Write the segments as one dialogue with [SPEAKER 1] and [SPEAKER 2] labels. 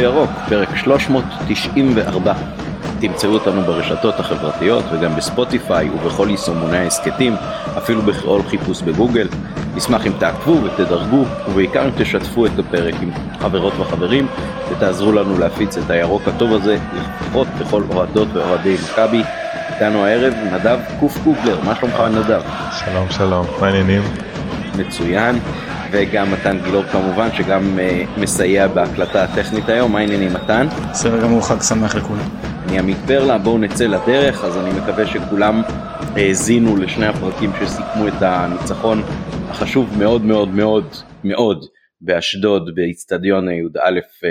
[SPEAKER 1] בירוק, פרק 394. תמצאו אותנו ברשתות החברתיות וגם בספוטיפיי ובכל יישומוני ההסכתים, אפילו בכל חיפוש בגוגל. נשמח אם תעקבו ותדרגו, ובעיקר אם תשתפו את הפרק עם חברות וחברים, ותעזרו לנו להפיץ את הירוק הטוב הזה, לפחות לכל אוהדות ואוהדי מכבי. איתנו הערב נדב קוף קוגלר, מה שלומך נדב?
[SPEAKER 2] שלום שלום, מה העניינים?
[SPEAKER 1] מצוין. וגם מתן גילור כמובן שגם uh, מסייע בהקלטה הטכנית היום, מה העניינים מתן?
[SPEAKER 3] בסדר גמור, חג שמח לכולם.
[SPEAKER 1] אני עמית פרלה, בואו נצא לדרך, אז אני מקווה שכולם האזינו לשני הפרקים שסיכמו את הניצחון החשוב מאוד מאוד מאוד מאוד באשדוד באיצטדיון י"א uh,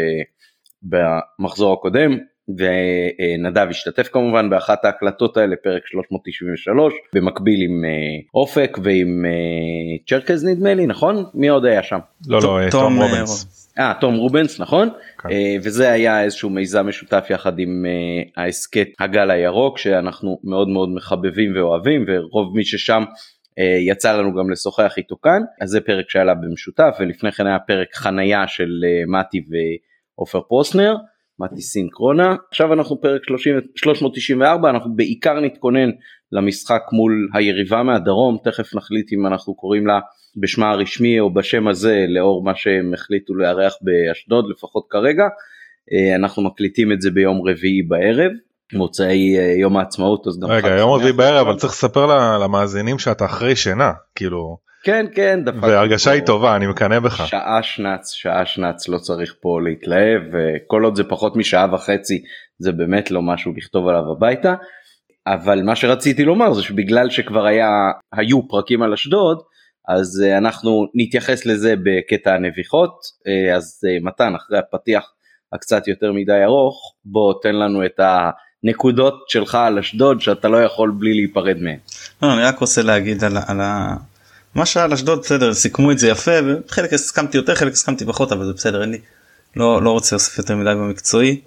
[SPEAKER 1] במחזור הקודם, ונדב השתתף כמובן באחת ההקלטות האלה פרק 393 במקביל עם אה, אופק ועם אה, צ'רקז נדמה לי נכון מי עוד היה שם
[SPEAKER 2] לא לא תום רובנס.
[SPEAKER 1] אה תום רובנס נכון כן. וזה היה איזשהו מיזם משותף יחד עם ההסכת הגל הירוק שאנחנו מאוד מאוד מחבבים ואוהבים ורוב מי ששם יצא לנו גם לשוחח איתו כאן אז זה פרק שהיה לה במשותף ולפני כן היה פרק חנייה של מתי ועופר פרוסנר. מתי סינקרונה. עכשיו אנחנו פרק 30, 394 אנחנו בעיקר נתכונן למשחק מול היריבה מהדרום תכף נחליט אם אנחנו קוראים לה בשמה הרשמי או בשם הזה לאור מה שהם החליטו לארח באשדוד לפחות כרגע. אה, אנחנו מקליטים את זה ביום רביעי בערב מוצאי אה, יום העצמאות אז
[SPEAKER 2] גם רגע יום רביעי בערב אבל צריך לספר למאזינים שאתה אחרי שינה כאילו
[SPEAKER 1] כן כן
[SPEAKER 2] דפקתי והרגשה היא טובה אני מקנא בך
[SPEAKER 1] שעה שנץ שעה שנץ לא צריך פה להתלהב וכל עוד זה פחות משעה וחצי זה באמת לא משהו לכתוב עליו הביתה. אבל מה שרציתי לומר זה שבגלל שכבר היה היו פרקים על אשדוד אז uh, אנחנו נתייחס לזה בקטע הנביחות uh, אז uh, מתן אחרי הפתיח הקצת יותר מדי ארוך בוא תן לנו את הנקודות שלך על אשדוד שאתה לא יכול בלי להיפרד מהן.
[SPEAKER 3] לא, אני רק רוצה להגיד על, על, מה שעל אשדוד בסדר סיכמו את זה יפה וחלק הסכמתי יותר חלק הסכמתי פחות אבל זה בסדר אין לי לא לא רוצה להוסיף יותר מדי במקצועי.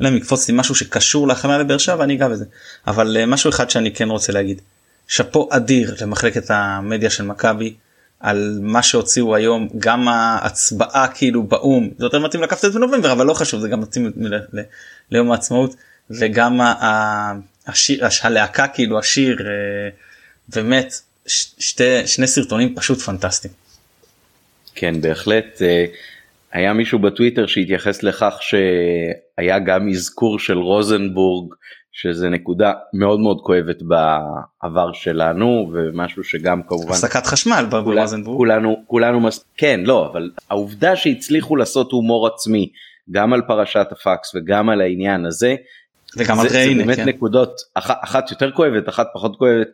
[SPEAKER 3] אלא אם יקפוץ לי משהו שקשור להכנה לבאר שבע אני אגע בזה אבל uh, משהו אחד שאני כן רוצה להגיד שאפו אדיר למחלקת המדיה של מכבי על מה שהוציאו היום גם ההצבעה כאילו באו"ם זה יותר מתאים זה בנובמבר אבל לא חשוב זה גם מתאים ליום העצמאות וגם השיר הלהקה כאילו השיר אה, באמת שתי, שני סרטונים פשוט פנטסטיים.
[SPEAKER 1] כן בהחלט אה, היה מישהו בטוויטר שהתייחס לכך שהיה גם אזכור של רוזנבורג שזה נקודה מאוד מאוד כואבת בעבר שלנו ומשהו שגם כמובן
[SPEAKER 3] הפסקת חשמל ברוזנבורג
[SPEAKER 1] כולנו כולנו מס... כן לא אבל העובדה שהצליחו לעשות הומור עצמי גם על פרשת הפקס וגם על העניין הזה
[SPEAKER 3] וגם על ריינה,
[SPEAKER 1] זה באמת כן. נקודות אחת, אחת יותר כואבת אחת פחות כואבת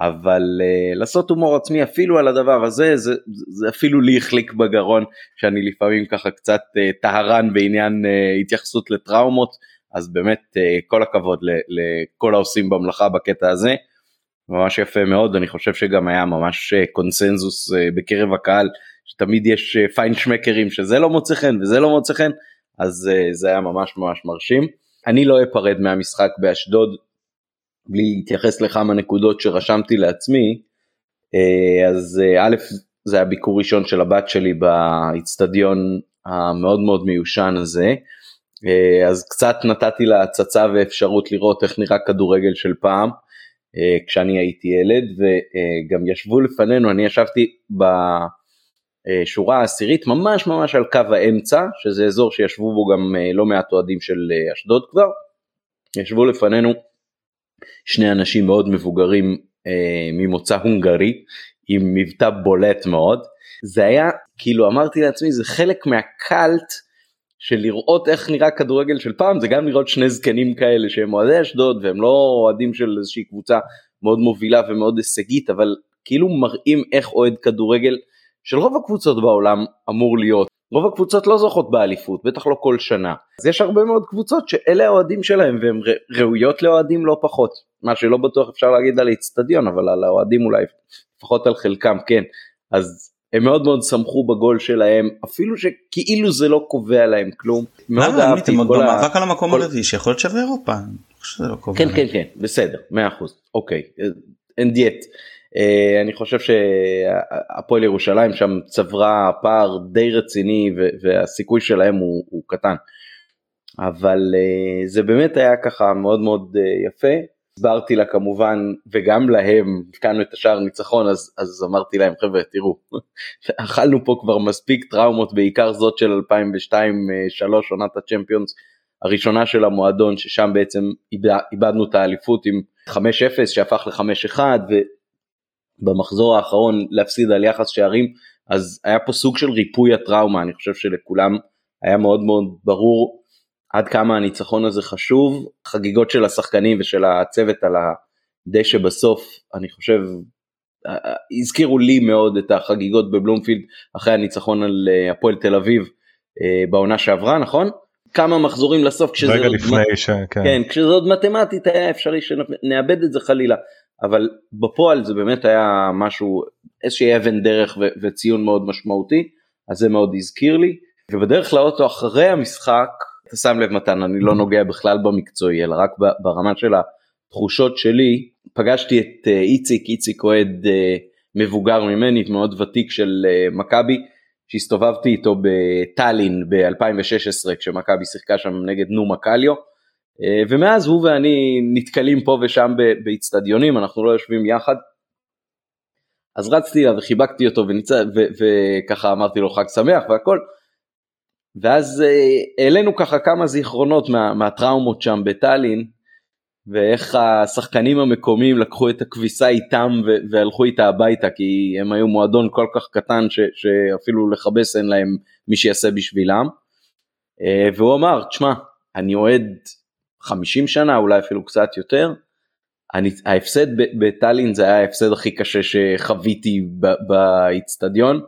[SPEAKER 1] אבל uh, לעשות הומור עצמי אפילו על הדבר הזה זה, זה אפילו לי החליק בגרון שאני לפעמים ככה קצת uh, טהרן בעניין uh, התייחסות לטראומות אז באמת uh, כל הכבוד לכל העושים במלאכה בקטע הזה. ממש יפה מאוד אני חושב שגם היה ממש uh, קונסנזוס uh, בקרב הקהל שתמיד יש uh, פיינשמקרים שזה לא מוצא חן וזה לא מוצא חן אז uh, זה היה ממש ממש מרשים. אני לא אפרד מהמשחק באשדוד בלי להתייחס לכמה נקודות שרשמתי לעצמי, אה, אז אה, א', זה היה ביקור ראשון של הבת שלי באיצטדיון המאוד מאוד מיושן הזה, אה, אז קצת נתתי לה הצצה ואפשרות לראות איך נראה כדורגל של פעם, כשאני הייתי ילד, וגם ישבו לפנינו, אני ישבתי בשורה העשירית ממש ממש על קו האמצע, שזה אזור שישבו בו גם לא מעט אוהדים של אשדוד כבר, ישבו לפנינו שני אנשים מאוד מבוגרים אה, ממוצא הונגרי עם מבטא בולט מאוד. זה היה כאילו אמרתי לעצמי זה חלק מהקאלט של לראות איך נראה כדורגל של פעם זה גם לראות שני זקנים כאלה שהם אוהדי אשדוד והם לא אוהדים של איזושהי קבוצה מאוד מובילה ומאוד הישגית אבל כאילו מראים איך אוהד כדורגל של רוב הקבוצות בעולם אמור להיות רוב הקבוצות לא זוכות באליפות, בטח לא כל שנה. אז יש הרבה מאוד קבוצות שאלה האוהדים שלהם והן ראויות לאוהדים לא פחות. מה שלא בטוח אפשר להגיד על האיצטדיון, אבל על האוהדים אולי, לפחות על חלקם כן. אז הם מאוד מאוד שמחו בגול שלהם, אפילו שכאילו זה לא קובע להם כלום.
[SPEAKER 3] מאוד אהבתי את כל ה... במאבק על המקום הרביעי שיכול להיות שווה אירופה.
[SPEAKER 1] לא כן כן כן בסדר 100% אוקיי אין דיאט. Uh, אני חושב שהפועל ירושלים שם צברה פער די רציני והסיכוי שלהם הוא, הוא קטן. אבל uh, זה באמת היה ככה מאוד מאוד uh, יפה. הסברתי לה כמובן וגם להם הבקענו את השער ניצחון אז, אז אמרתי להם חבר'ה תראו אכלנו פה כבר מספיק טראומות בעיקר זאת של 2002-2003 עונת הצ'מפיונס הראשונה של המועדון ששם בעצם איבדנו את האליפות עם 5-0 שהפך ל-5-1 ובמחזור האחרון להפסיד על יחס שערים אז היה פה סוג של ריפוי הטראומה אני חושב שלכולם היה מאוד מאוד ברור עד כמה הניצחון הזה חשוב חגיגות של השחקנים ושל הצוות על הדשא בסוף אני חושב אה, אה, הזכירו לי מאוד את החגיגות בבלומפילד אחרי הניצחון על אה, הפועל תל אביב בעונה שעברה נכון? כמה מחזורים לסוף
[SPEAKER 2] כשזה רגע לפני מת... ש...
[SPEAKER 1] כן. כן כשזה עוד מתמטית היה אפשרי שנאבד את זה חלילה אבל בפועל זה באמת היה משהו איזושהי אבן דרך ו... וציון מאוד משמעותי אז זה מאוד הזכיר לי. ובדרך לאוטו אחרי המשחק אתה שם לב מתן אני לא נוגע בכלל במקצועי אלא רק ברמה של התחושות שלי. פגשתי את אה, איציק איציק אוהד אה, מבוגר ממני מאוד ותיק של אה, מכבי שהסתובבתי איתו בטאלין ב-2016 כשמכבי שיחקה שם נגד נומה קליו ומאז הוא ואני נתקלים פה ושם באיצטדיונים אנחנו לא יושבים יחד אז רצתי אליו וחיבקתי אותו וככה אמרתי לו חג שמח והכל ואז אה, העלינו ככה כמה זיכרונות מה, מהטראומות שם בטאלין ואיך השחקנים המקומיים לקחו את הכביסה איתם והלכו איתה הביתה כי הם היו מועדון כל כך קטן ש, שאפילו לכבס אין להם מי שיעשה בשבילם. אה, והוא אמר תשמע אני אוהד 50 שנה אולי אפילו קצת יותר. אני, ההפסד בטאלין זה היה ההפסד הכי קשה שחוויתי באיצטדיון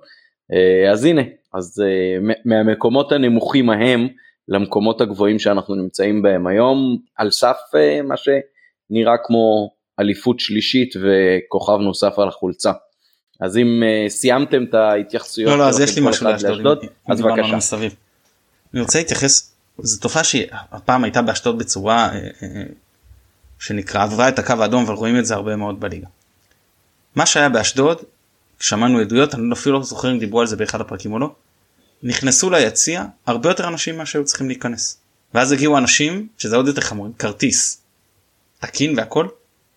[SPEAKER 1] אה, אז הנה אז uh, מהמקומות הנמוכים ההם למקומות הגבוהים שאנחנו נמצאים בהם היום על סף uh, מה שנראה כמו אליפות שלישית וכוכב נוסף על החולצה. אז אם סיימתם את ההתייחסויות
[SPEAKER 3] לא לא אז יש לי משהו לאשדוד אז בבקשה. אני רוצה להתייחס זו תופעה שהפעם הייתה באשדוד בצורה שנקרא עברה את הקו האדום אבל רואים את זה הרבה מאוד בליגה. מה שהיה באשדוד שמענו עדויות אני אפילו לא זוכר אם דיברו על זה באחד הפרקים או לא. נכנסו ליציע הרבה יותר אנשים ממה שהיו צריכים להיכנס. ואז הגיעו אנשים שזה עוד יותר חמור כרטיס תקין והכל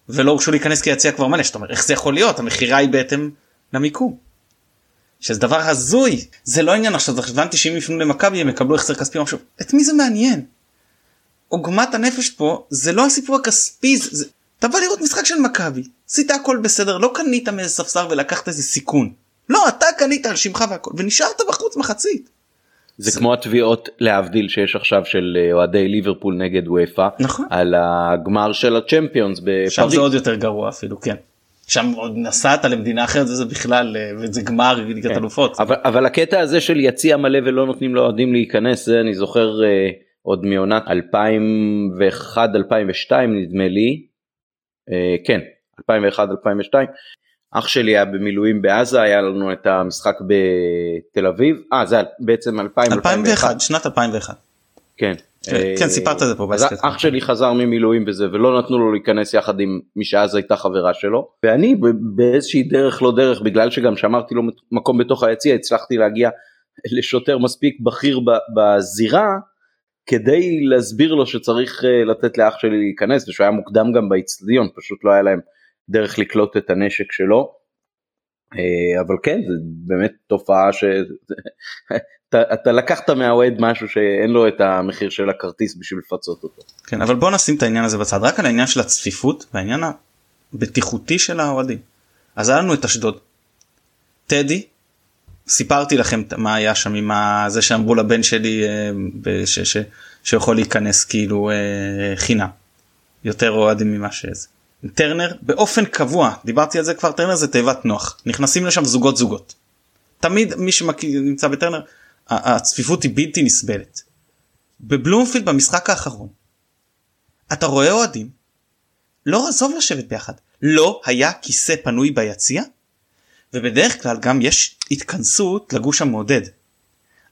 [SPEAKER 3] ולא הורשו להיכנס כי היציע כבר מלא שאתה אומר איך זה יכול להיות המכירה היא בהתאם למיקום. שזה דבר הזוי זה לא עניין עכשיו הבנתי שאם יפנו למכבי הם יקבלו החזר כספי משהו את מי זה מעניין. עוגמת הנפש פה זה לא הסיפור הכספי זה, אתה בא לראות משחק של מכבי עשית הכל בסדר לא קנית מאיזה ספסר ולקחת איזה סיכון לא אתה קנית על שמך והכל ונשארת בחוץ מחצית.
[SPEAKER 1] זה, זה כמו התביעות להבדיל שיש עכשיו של אה, אוהדי ליברפול נגד וופא
[SPEAKER 3] נכון
[SPEAKER 1] על הגמר של הצ'מפיונס בפריז.
[SPEAKER 3] שם זה עוד יותר גרוע אפילו כן. שם עוד נסעת למדינה אחרת וזה בכלל אה, וזה גמר ליגת כן. אלופות.
[SPEAKER 1] אבל, אבל הקטע הזה של יציע מלא ולא נותנים לאוהדים להיכנס זה אני זוכר אה, עוד מעונת 2001 2002 נדמה לי. אה, כן 2001 2002 אח שלי היה במילואים בעזה היה לנו את המשחק בתל אביב. אה זה בעצם 2000,
[SPEAKER 3] 2001 שנת 2001
[SPEAKER 1] כן.
[SPEAKER 3] כן, אה, כן סיפרת את זה פה
[SPEAKER 1] אז אח שלי חזר ממילואים וזה ולא נתנו לו להיכנס יחד עם מי שאז הייתה חברה שלו. ואני באיזושהי דרך לא דרך בגלל שגם שמרתי לו מקום בתוך היציע הצלחתי להגיע לשוטר מספיק בכיר בזירה כדי להסביר לו שצריך אה, לתת לאח שלי להיכנס ושהוא היה מוקדם גם באיצטדיון פשוט לא היה להם דרך לקלוט את הנשק שלו. אה, אבל כן זה באמת תופעה שאתה אתה לקחת מהאוהד משהו שאין לו את המחיר של הכרטיס בשביל לפצות אותו.
[SPEAKER 3] כן אבל בוא נשים את העניין הזה בצד רק על העניין של הצפיפות והעניין הבטיחותי של האוהדים. אז היה לנו את אשדוד. טדי סיפרתי לכם מה היה שם עם זה שאמרו לבן שלי אה, ש, ש, שיכול להיכנס כאילו אה, חינם. יותר אוהדים ממה שזה. טרנר באופן קבוע דיברתי על זה כבר טרנר זה תיבת נוח נכנסים לשם זוגות זוגות. תמיד מי שנמצא בטרנר הצפיפות היא בלתי נסבלת. בבלומפילד במשחק האחרון אתה רואה אוהדים לא עזוב לשבת ביחד לא היה כיסא פנוי ביציע ובדרך כלל גם יש התכנסות לגוש המעודד.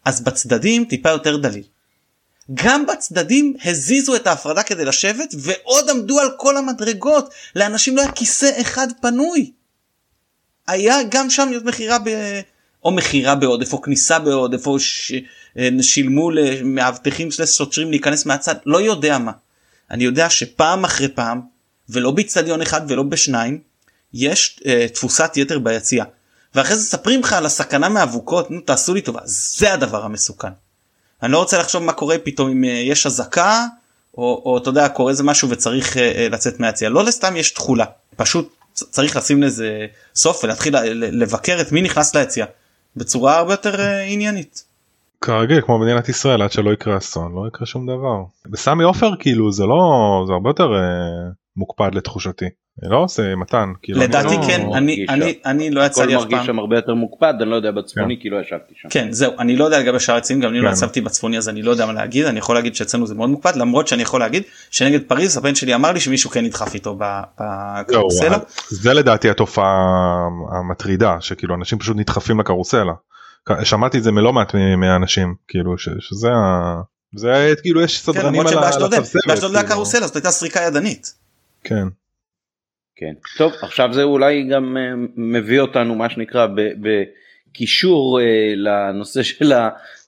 [SPEAKER 3] אז בצדדים טיפה יותר דליל. גם בצדדים הזיזו את ההפרדה כדי לשבת ועוד עמדו על כל המדרגות לאנשים לא היה כיסא אחד פנוי. היה גם שם מכירה או מכירה בעודף או כניסה בעודף או ש... אה, שילמו למאבטחים של שוטרים להיכנס מהצד לא יודע מה. אני יודע שפעם אחרי פעם ולא באיצטדיון אחד ולא בשניים יש uh, תפוסת יתר ביציאה. ואחרי זה ספרים לך על הסכנה מאבוקות נו תעשו לי טובה זה הדבר המסוכן. אני לא רוצה לחשוב מה קורה פתאום אם uh, יש אזעקה או, או אתה יודע קורה איזה משהו וצריך uh, uh, לצאת מהיציאה לא לסתם יש תכולה פשוט צריך לשים לזה סוף ולהתחיל לבקר את מי נכנס ליציאה בצורה הרבה יותר uh, עניינית.
[SPEAKER 2] כרגיל כמו מדינת ישראל עד שלא יקרה אסון לא יקרה שום דבר. בסמי עופר כאילו זה לא זה הרבה יותר uh, מוקפד לתחושתי. לא עושה מתן כאילו
[SPEAKER 3] לדעתי
[SPEAKER 2] לא...
[SPEAKER 3] כן אני אני אני לא יצא לי אף
[SPEAKER 1] מרגיש
[SPEAKER 3] פעם
[SPEAKER 1] שם הרבה יותר מוקפד אני לא יודע בצפוני
[SPEAKER 2] כן.
[SPEAKER 1] כי לא ישבתי שם.
[SPEAKER 3] כן זהו אני לא יודע לגבי שאר היציאים גם אני לא
[SPEAKER 2] כן.
[SPEAKER 3] יצבתי בצפוני אז אני לא יודע מה להגיד אני יכול להגיד שאצלנו זה מאוד מוקפד למרות שאני יכול להגיד שנגד פריז הבן שלי אמר לי שמישהו כן נדחף איתו בקרוסלה.
[SPEAKER 2] זה לדעתי התופעה המטרידה שכאילו אנשים פשוט נדחפים לקרוסלה. שמעתי את זה מלא מעט מהאנשים כאילו ש, שזה ה... זה כאילו יש
[SPEAKER 3] כן,
[SPEAKER 2] סדרנים
[SPEAKER 3] למרות
[SPEAKER 2] על הספסלת,
[SPEAKER 3] באשדוד לא היה
[SPEAKER 2] כאילו.
[SPEAKER 3] קרוסלה זאת הייתה סריקה ידנית.
[SPEAKER 2] כן.
[SPEAKER 1] כן. טוב עכשיו זה אולי גם אה, מביא אותנו מה שנקרא בקישור אה, לנושא של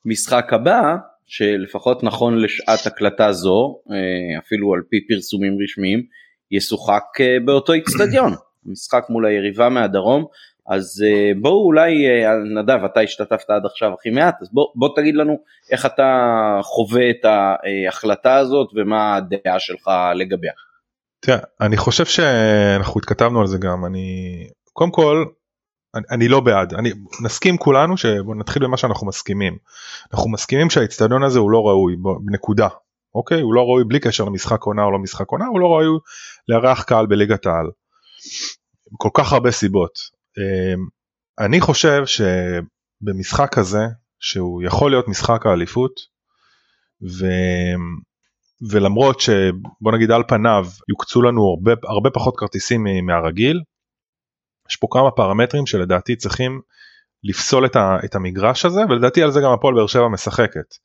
[SPEAKER 1] המשחק הבא שלפחות נכון לשעת הקלטה זו אה, אפילו על פי פרסומים רשמיים ישוחק באותו איצטדיון משחק מול היריבה מהדרום אז בואו אולי נדב אתה השתתפת עד עכשיו הכי מעט אז בוא, בוא תגיד לנו איך אתה חווה את ההחלטה הזאת ומה הדעה שלך לגביה.
[SPEAKER 2] תראה, אני חושב שאנחנו התכתבנו על זה גם אני קודם כל אני, אני לא בעד אני נסכים כולנו שבוא נתחיל במה שאנחנו מסכימים אנחנו מסכימים שהאיצטדיון הזה הוא לא ראוי נקודה אוקיי הוא לא ראוי בלי קשר למשחק עונה או לא משחק עונה הוא לא ראוי לארח קהל בליגת העל. כל כך הרבה סיבות. אמ, אני חושב שבמשחק כזה שהוא יכול להיות משחק האליפות ו... ולמרות שבוא נגיד על פניו יוקצו לנו הרבה, הרבה פחות כרטיסים מהרגיל, יש פה כמה פרמטרים שלדעתי צריכים לפסול את, ה, את המגרש הזה ולדעתי על זה גם הפועל באר שבע משחקת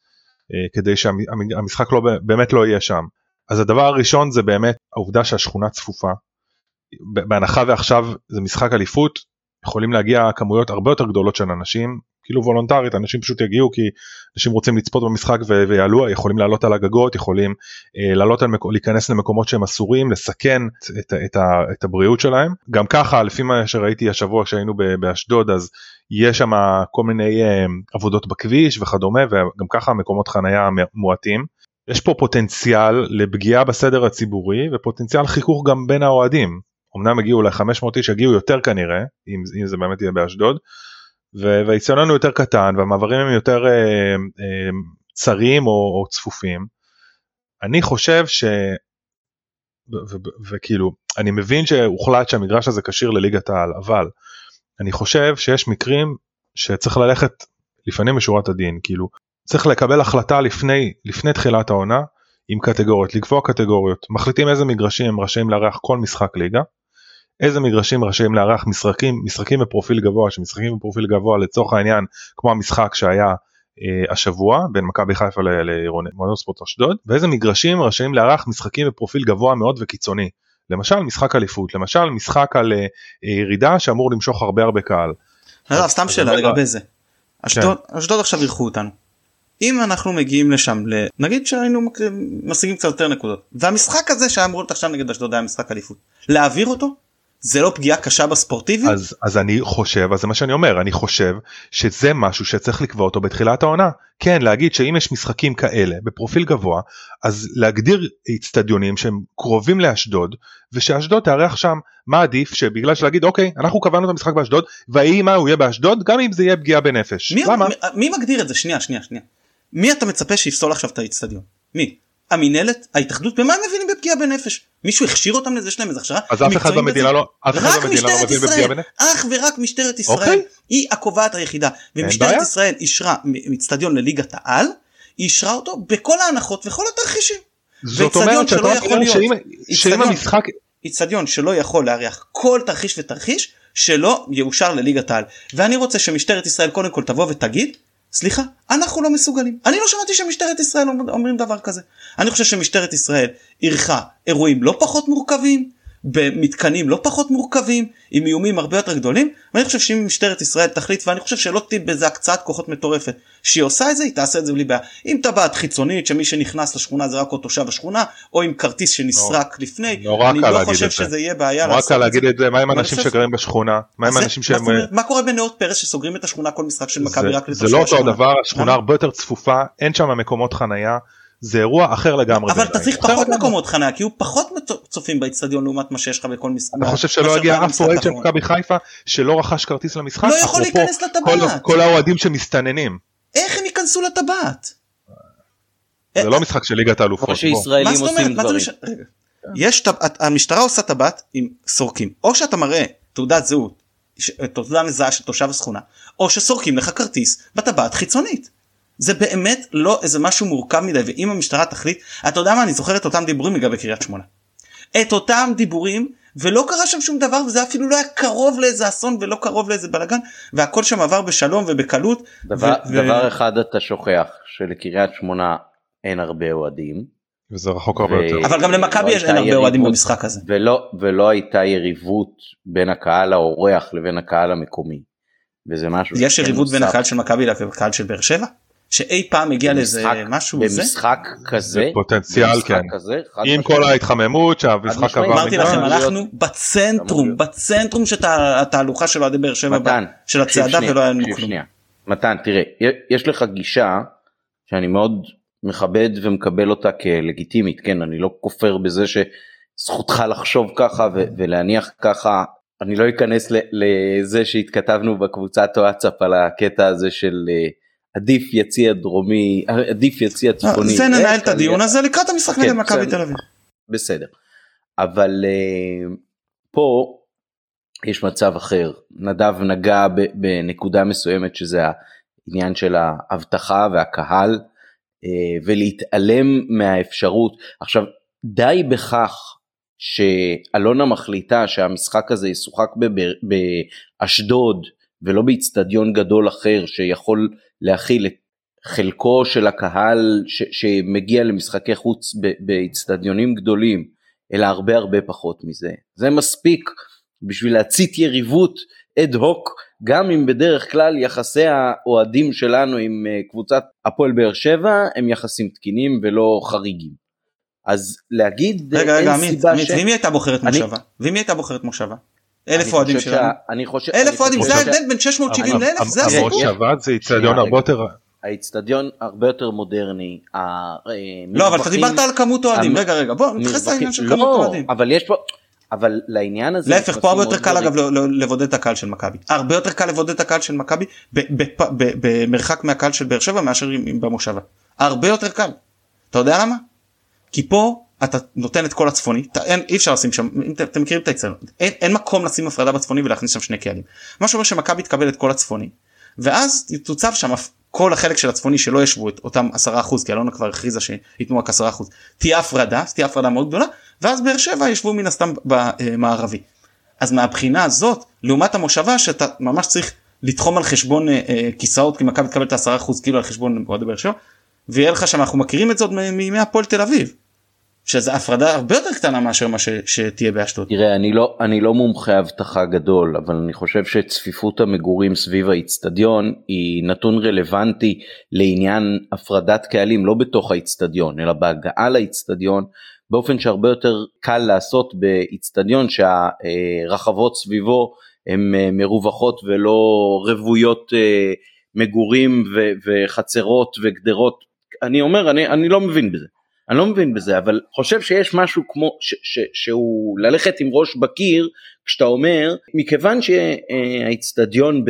[SPEAKER 2] אה, כדי שהמשחק לא, באמת לא יהיה שם. אז הדבר הראשון זה באמת העובדה שהשכונה צפופה. בהנחה ועכשיו זה משחק אליפות יכולים להגיע כמויות הרבה יותר גדולות של אנשים כאילו וולונטרית אנשים פשוט יגיעו כי אנשים רוצים לצפות במשחק ו- ויעלו יכולים לעלות על הגגות יכולים אה, לעלות על מקו, להיכנס למקומות שהם אסורים לסכן את, את, את, את הבריאות שלהם גם ככה לפי מה שראיתי השבוע כשהיינו באשדוד אז יש שם כל מיני אה, עבודות בכביש וכדומה וגם ככה מקומות חנייה מועטים. יש פה פוטנציאל לפגיעה בסדר הציבורי ופוטנציאל חיכוך גם בין האוהדים. אמנם הגיעו ל-500 איש, יגיעו יותר כנראה, אם, אם זה באמת יהיה באשדוד, והאיצטדיון הוא יותר קטן והמעברים הם יותר אה, אה, צרים או, או צפופים. אני חושב ש... וכאילו, אני מבין שהוחלט שהמגרש הזה כשיר לליגת העל, אבל אני חושב שיש מקרים שצריך ללכת לפנים משורת הדין, כאילו, צריך לקבל החלטה לפני, לפני תחילת העונה עם קטגוריות, לקבוע קטגוריות, מחליטים איזה מגרשים הם רשאים לארח כל משחק ליגה, איזה מגרשים רשאים לארח משחקים, משחקים בפרופיל גבוה, שמשחקים בפרופיל גבוה לצורך העניין כמו המשחק שהיה אה, השבוע בין מכבי חיפה למועדון ספורט אשדוד, ואיזה מגרשים רשאים לארח משחקים בפרופיל גבוה מאוד וקיצוני. למשל משחק אליפות, למשל משחק על אה, ירידה שאמור למשוך הרבה הרבה קהל.
[SPEAKER 3] סתם שאלה לגבי זה. אשדוד אשדוד עכשיו אירחו אותנו. אם אנחנו מגיעים לשם נגיד שהיינו משיגים קצת יותר נקודות והמשחק הזה שהיה אמור להיות עכשיו נגד אשדוד היה משחק אליפות להעביר אותו זה לא פגיעה קשה בספורטיביות?
[SPEAKER 2] אז, אז אני חושב, אז זה מה שאני אומר, אני חושב שזה משהו שצריך לקבוע אותו בתחילת העונה. כן, להגיד שאם יש משחקים כאלה בפרופיל גבוה, אז להגדיר אצטדיונים שהם קרובים לאשדוד, ושאשדוד תארח שם, מה עדיף? שבגלל שלהגיד, אוקיי, אנחנו קבענו את המשחק באשדוד, ויהי מה הוא יהיה באשדוד, גם אם זה יהיה פגיעה בנפש.
[SPEAKER 3] מי,
[SPEAKER 2] למה?
[SPEAKER 3] מי, מי מגדיר את זה? שנייה, שנייה, שנייה. מי אתה מצפה שיפסול עכשיו את האצטדיון? מי? המינהלת, ההתאחדות, במה הם מבינים בפגיעה בנפש? מישהו הכשיר אותם לזה? יש להם איזה הכשרה?
[SPEAKER 2] אז אף אחד במדינה לא, אף אחד במדינה לא מבין בפגיעה בנפש.
[SPEAKER 3] אך ורק משטרת ישראל
[SPEAKER 2] אוקיי.
[SPEAKER 3] היא הקובעת היחידה. ומשטרת. ישראל אישרה אצטדיון לליגת העל, היא אישרה אותו בכל ההנחות וכל התרחישים.
[SPEAKER 2] זאת אומרת שאתה אומר
[SPEAKER 3] יכול להיות.
[SPEAKER 2] שאם- המשחק,
[SPEAKER 3] איצטדיון שלא יכול לארח כל תרחיש ותרחיש שלא יאושר לליגת העל. ואני רוצה שמשטרת ישראל קודם כל תבוא ותגיד סליחה אנחנו לא מסוגלים. אני לא שמעתי שמשטרת ישראל אומר- אומרים דבר כזה. אני חושב שמשטרת ישראל אירחה אירועים לא פחות מורכבים במתקנים לא פחות מורכבים עם איומים הרבה יותר גדולים ואני חושב שאם משטרת ישראל תחליט ואני חושב שלא תהיה בזה הקצאת כוחות מטורפת שהיא עושה את זה היא תעשה את זה בלי בעיה עם טבעת חיצונית שמי שנכנס לשכונה זה רק עוד תושב השכונה או עם כרטיס שנסרק לפני
[SPEAKER 2] נורא
[SPEAKER 3] אני לא חושב
[SPEAKER 2] זה.
[SPEAKER 3] שזה יהיה בעיה
[SPEAKER 2] נורא קל להגיד
[SPEAKER 3] זה.
[SPEAKER 2] את זה מה עם אנשים
[SPEAKER 3] חושב-
[SPEAKER 2] שגרים בשכונה מה עם
[SPEAKER 3] זה-
[SPEAKER 2] אנשים שהם
[SPEAKER 3] אומרת? מה קורה בנאות פרס שסוגרים את השכונה כל משחק של מכבי
[SPEAKER 2] זה-
[SPEAKER 3] רק
[SPEAKER 2] זה
[SPEAKER 3] לתושבי
[SPEAKER 2] לא אותו
[SPEAKER 3] השכונה?
[SPEAKER 2] דבר השכונה
[SPEAKER 3] למה?
[SPEAKER 2] הרבה יותר צפופה אין שם מקומות חנייה זה אירוע אחר לגמרי.
[SPEAKER 3] אבל אתה. צריך פחות. מקומות חניה כי הוא פחות צופים באצטדיון לעומת מה שיש לך בכל משחק.
[SPEAKER 2] אתה חושב שלא הגיע אף אוהד של. מכבי חיפה שלא רכש כרטיס למשחק?
[SPEAKER 3] לא יכול להיכנס לטבעת.
[SPEAKER 2] כל- האוהדים שמסתננים
[SPEAKER 3] איך הם ייכנסו לטבעת?
[SPEAKER 2] זה לא משחק של ליגת האלופות.
[SPEAKER 1] כמו. שישראלים
[SPEAKER 3] מה זאת אומרת?
[SPEAKER 1] עושים דברים.
[SPEAKER 3] יש. המשטרה עושה טבעת עם סורקים או שאתה מראה תעודת זהות תעודה מזהה של תושב השכונה או שסורקים לך כרטיס בטבעת חיצונית. זה באמת לא איזה משהו מורכב מדי ואם המשטרה תחליט אתה יודע מה אני זוכר את אותם דיבורים לגבי קריית שמונה. את אותם דיבורים ולא קרה שם שום דבר וזה אפילו לא היה קרוב לאיזה אסון ולא קרוב לאיזה בלאגן והכל שם עבר בשלום ובקלות.
[SPEAKER 1] דבר,
[SPEAKER 3] ו-
[SPEAKER 1] דבר אחד אתה שוכח שלקריית שמונה אין הרבה אוהדים
[SPEAKER 2] וזה רחוק הרבה
[SPEAKER 1] ו-
[SPEAKER 2] יותר.
[SPEAKER 3] אבל גם למכבי
[SPEAKER 1] לא
[SPEAKER 3] יש- אין הרבה אוהדים
[SPEAKER 1] יריבות.
[SPEAKER 3] במשחק הזה.
[SPEAKER 1] ולא, ולא הייתה יריבות בין הקהל האורח לבין הקהל המקומי. וזה משהו
[SPEAKER 3] יש יריבות בין. הקהל של מכבי לקהל של באר שבע? שאי פעם הגיע לאיזה
[SPEAKER 1] במשחק-
[SPEAKER 3] משהו זה?
[SPEAKER 1] במשחק כזה,
[SPEAKER 2] פוטנציאל,
[SPEAKER 1] במשחק
[SPEAKER 2] כן.
[SPEAKER 1] כזה,
[SPEAKER 2] עם. כל ההתחממות שהמשחק. עבר.
[SPEAKER 3] אמרתי. לכם אנחנו בצנטרום. בצנטרום של תה- התהלוכה של אוהדי באר שבע של הצעדה ולא היה לנו כלום.
[SPEAKER 1] מתן תראה יש לך גישה שאני מאוד מכבד ומקבל אותה כלגיטימית כן אני לא כופר בזה שזכותך לחשוב ככה ולהניח ככה אני לא אכנס לזה שהתכתבנו בקבוצת וואטסאפ על הקטע הזה של אה, עדיף יציע דרומי עדיף יציע צפוני.
[SPEAKER 3] אה, זה ננהל את
[SPEAKER 1] אה,
[SPEAKER 3] הדיון הזה לקראת המשחק
[SPEAKER 1] כן,
[SPEAKER 3] נגד מכבי. תל אביב.
[SPEAKER 1] בסדר. אבל uh, פה יש מצב אחר. נדב נגע בנקודה מסוימת שזה העניין של האבטחה והקהל uh, ולהתעלם מהאפשרות. עכשיו די בכך שאלונה מחליטה שהמשחק הזה ישוחק באשדוד ולא באיצטדיון גדול אחר שיכול להכיל את חלקו של הקהל ש, שמגיע למשחקי חוץ באיצטדיונים גדולים, אלא הרבה הרבה פחות מזה. זה מספיק בשביל להצית יריבות אד הוק, גם אם בדרך כלל יחסי האוהדים שלנו עם אה, קבוצת הפועל באר שבע הם יחסים תקינים ולא חריגים. אז להגיד
[SPEAKER 3] רגע
[SPEAKER 1] אין
[SPEAKER 3] רגע עמית,
[SPEAKER 1] סיבה
[SPEAKER 3] עמית,
[SPEAKER 1] ש...
[SPEAKER 3] ואם היא הייתה בוחרת
[SPEAKER 1] אני-
[SPEAKER 3] מושבה? ואם היא הייתה בוחרת מושבה? אלף אוהדים שלנו. אלף אוהדים זה ההבדל בין 670
[SPEAKER 2] אבל
[SPEAKER 3] לאלף זה הסיפור.
[SPEAKER 2] המושבה זה איצטדיון הרבה. יותר
[SPEAKER 1] האיצטדיון הרבה יותר מודרני. אה,
[SPEAKER 3] לא אבל אתה דיברת על כמות אוהדים. רגע רגע בוא נתייחס לעניין של
[SPEAKER 1] לא,
[SPEAKER 3] כמות אוהדים.
[SPEAKER 1] אבל יש פה, אבל לעניין הזה,
[SPEAKER 3] להפך פה הרבה יותר קל. אגב ל- ל- לבודד את הקהל של מכבי הרבה יותר קל לבודד את הקהל של מכבי ב- ב- ב- במרחק מהקהל של באר שבע מאשר במושבה הרבה יותר קל. אתה יודע למה? כי פה אתה נותן את כל הצפוני אתה, אין, אי אפשר לשים שם אם אתם- מכירים את האצטדיון אין, אין מקום לשים הפרדה בצפוני ולהכניס שם שני קהלים מה שאומר שמכבי תקבל את כל הצפוני ואז תוצב שם כל החלק של הצפוני שלא ישבו את אותם 10% כי אלונה כבר הכריזה שייתנו רק 10% תהיה הפרדה תהיה הפרדה מאוד גדולה ואז באר שבע ישבו מן הסתם במערבי. אז מהבחינה הזאת לעומת המושבה שאתה ממש צריך לתחום על חשבון אה, אה, כיסאות כי מכבי תקבל את ה-10% כאילו על חשבון אוהדי באר שבע ויהיה לך שם אנחנו מכירים את זה עוד מימי הפועל תל אביב. שזה הפרדה הרבה יותר קטנה מאשר מה ש, שתהיה באשדוד.
[SPEAKER 1] תראה, אני לא, אני לא מומחה אבטחה גדול, אבל אני חושב שצפיפות המגורים סביב האיצטדיון היא נתון רלוונטי לעניין הפרדת קהלים, לא בתוך האיצטדיון, אלא בהגעה לאיצטדיון, באופן שהרבה יותר קל לעשות באיצטדיון שהרחבות סביבו הן אה, מרווחות ולא רוויות אה, מגורים ו- וחצרות וגדרות. אני אומר, אני, אני לא מבין בזה. אני לא מבין בזה, אבל חושב שיש משהו כמו, ש, ש, שהוא ללכת עם ראש בקיר, כשאתה אומר, מכיוון שהאיצטדיון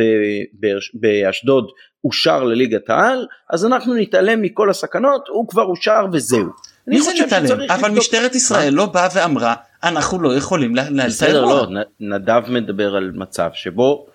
[SPEAKER 1] באשדוד אושר לליגת העל, אז אנחנו נתעלם מכל הסכנות, הוא כבר אושר וזהו.
[SPEAKER 3] מי זה נתעלם? אבל משטרת ישראל לא באה ואמרה אנחנו לא יכולים את
[SPEAKER 1] בסדר. לא, נדב מדבר על מצב שבו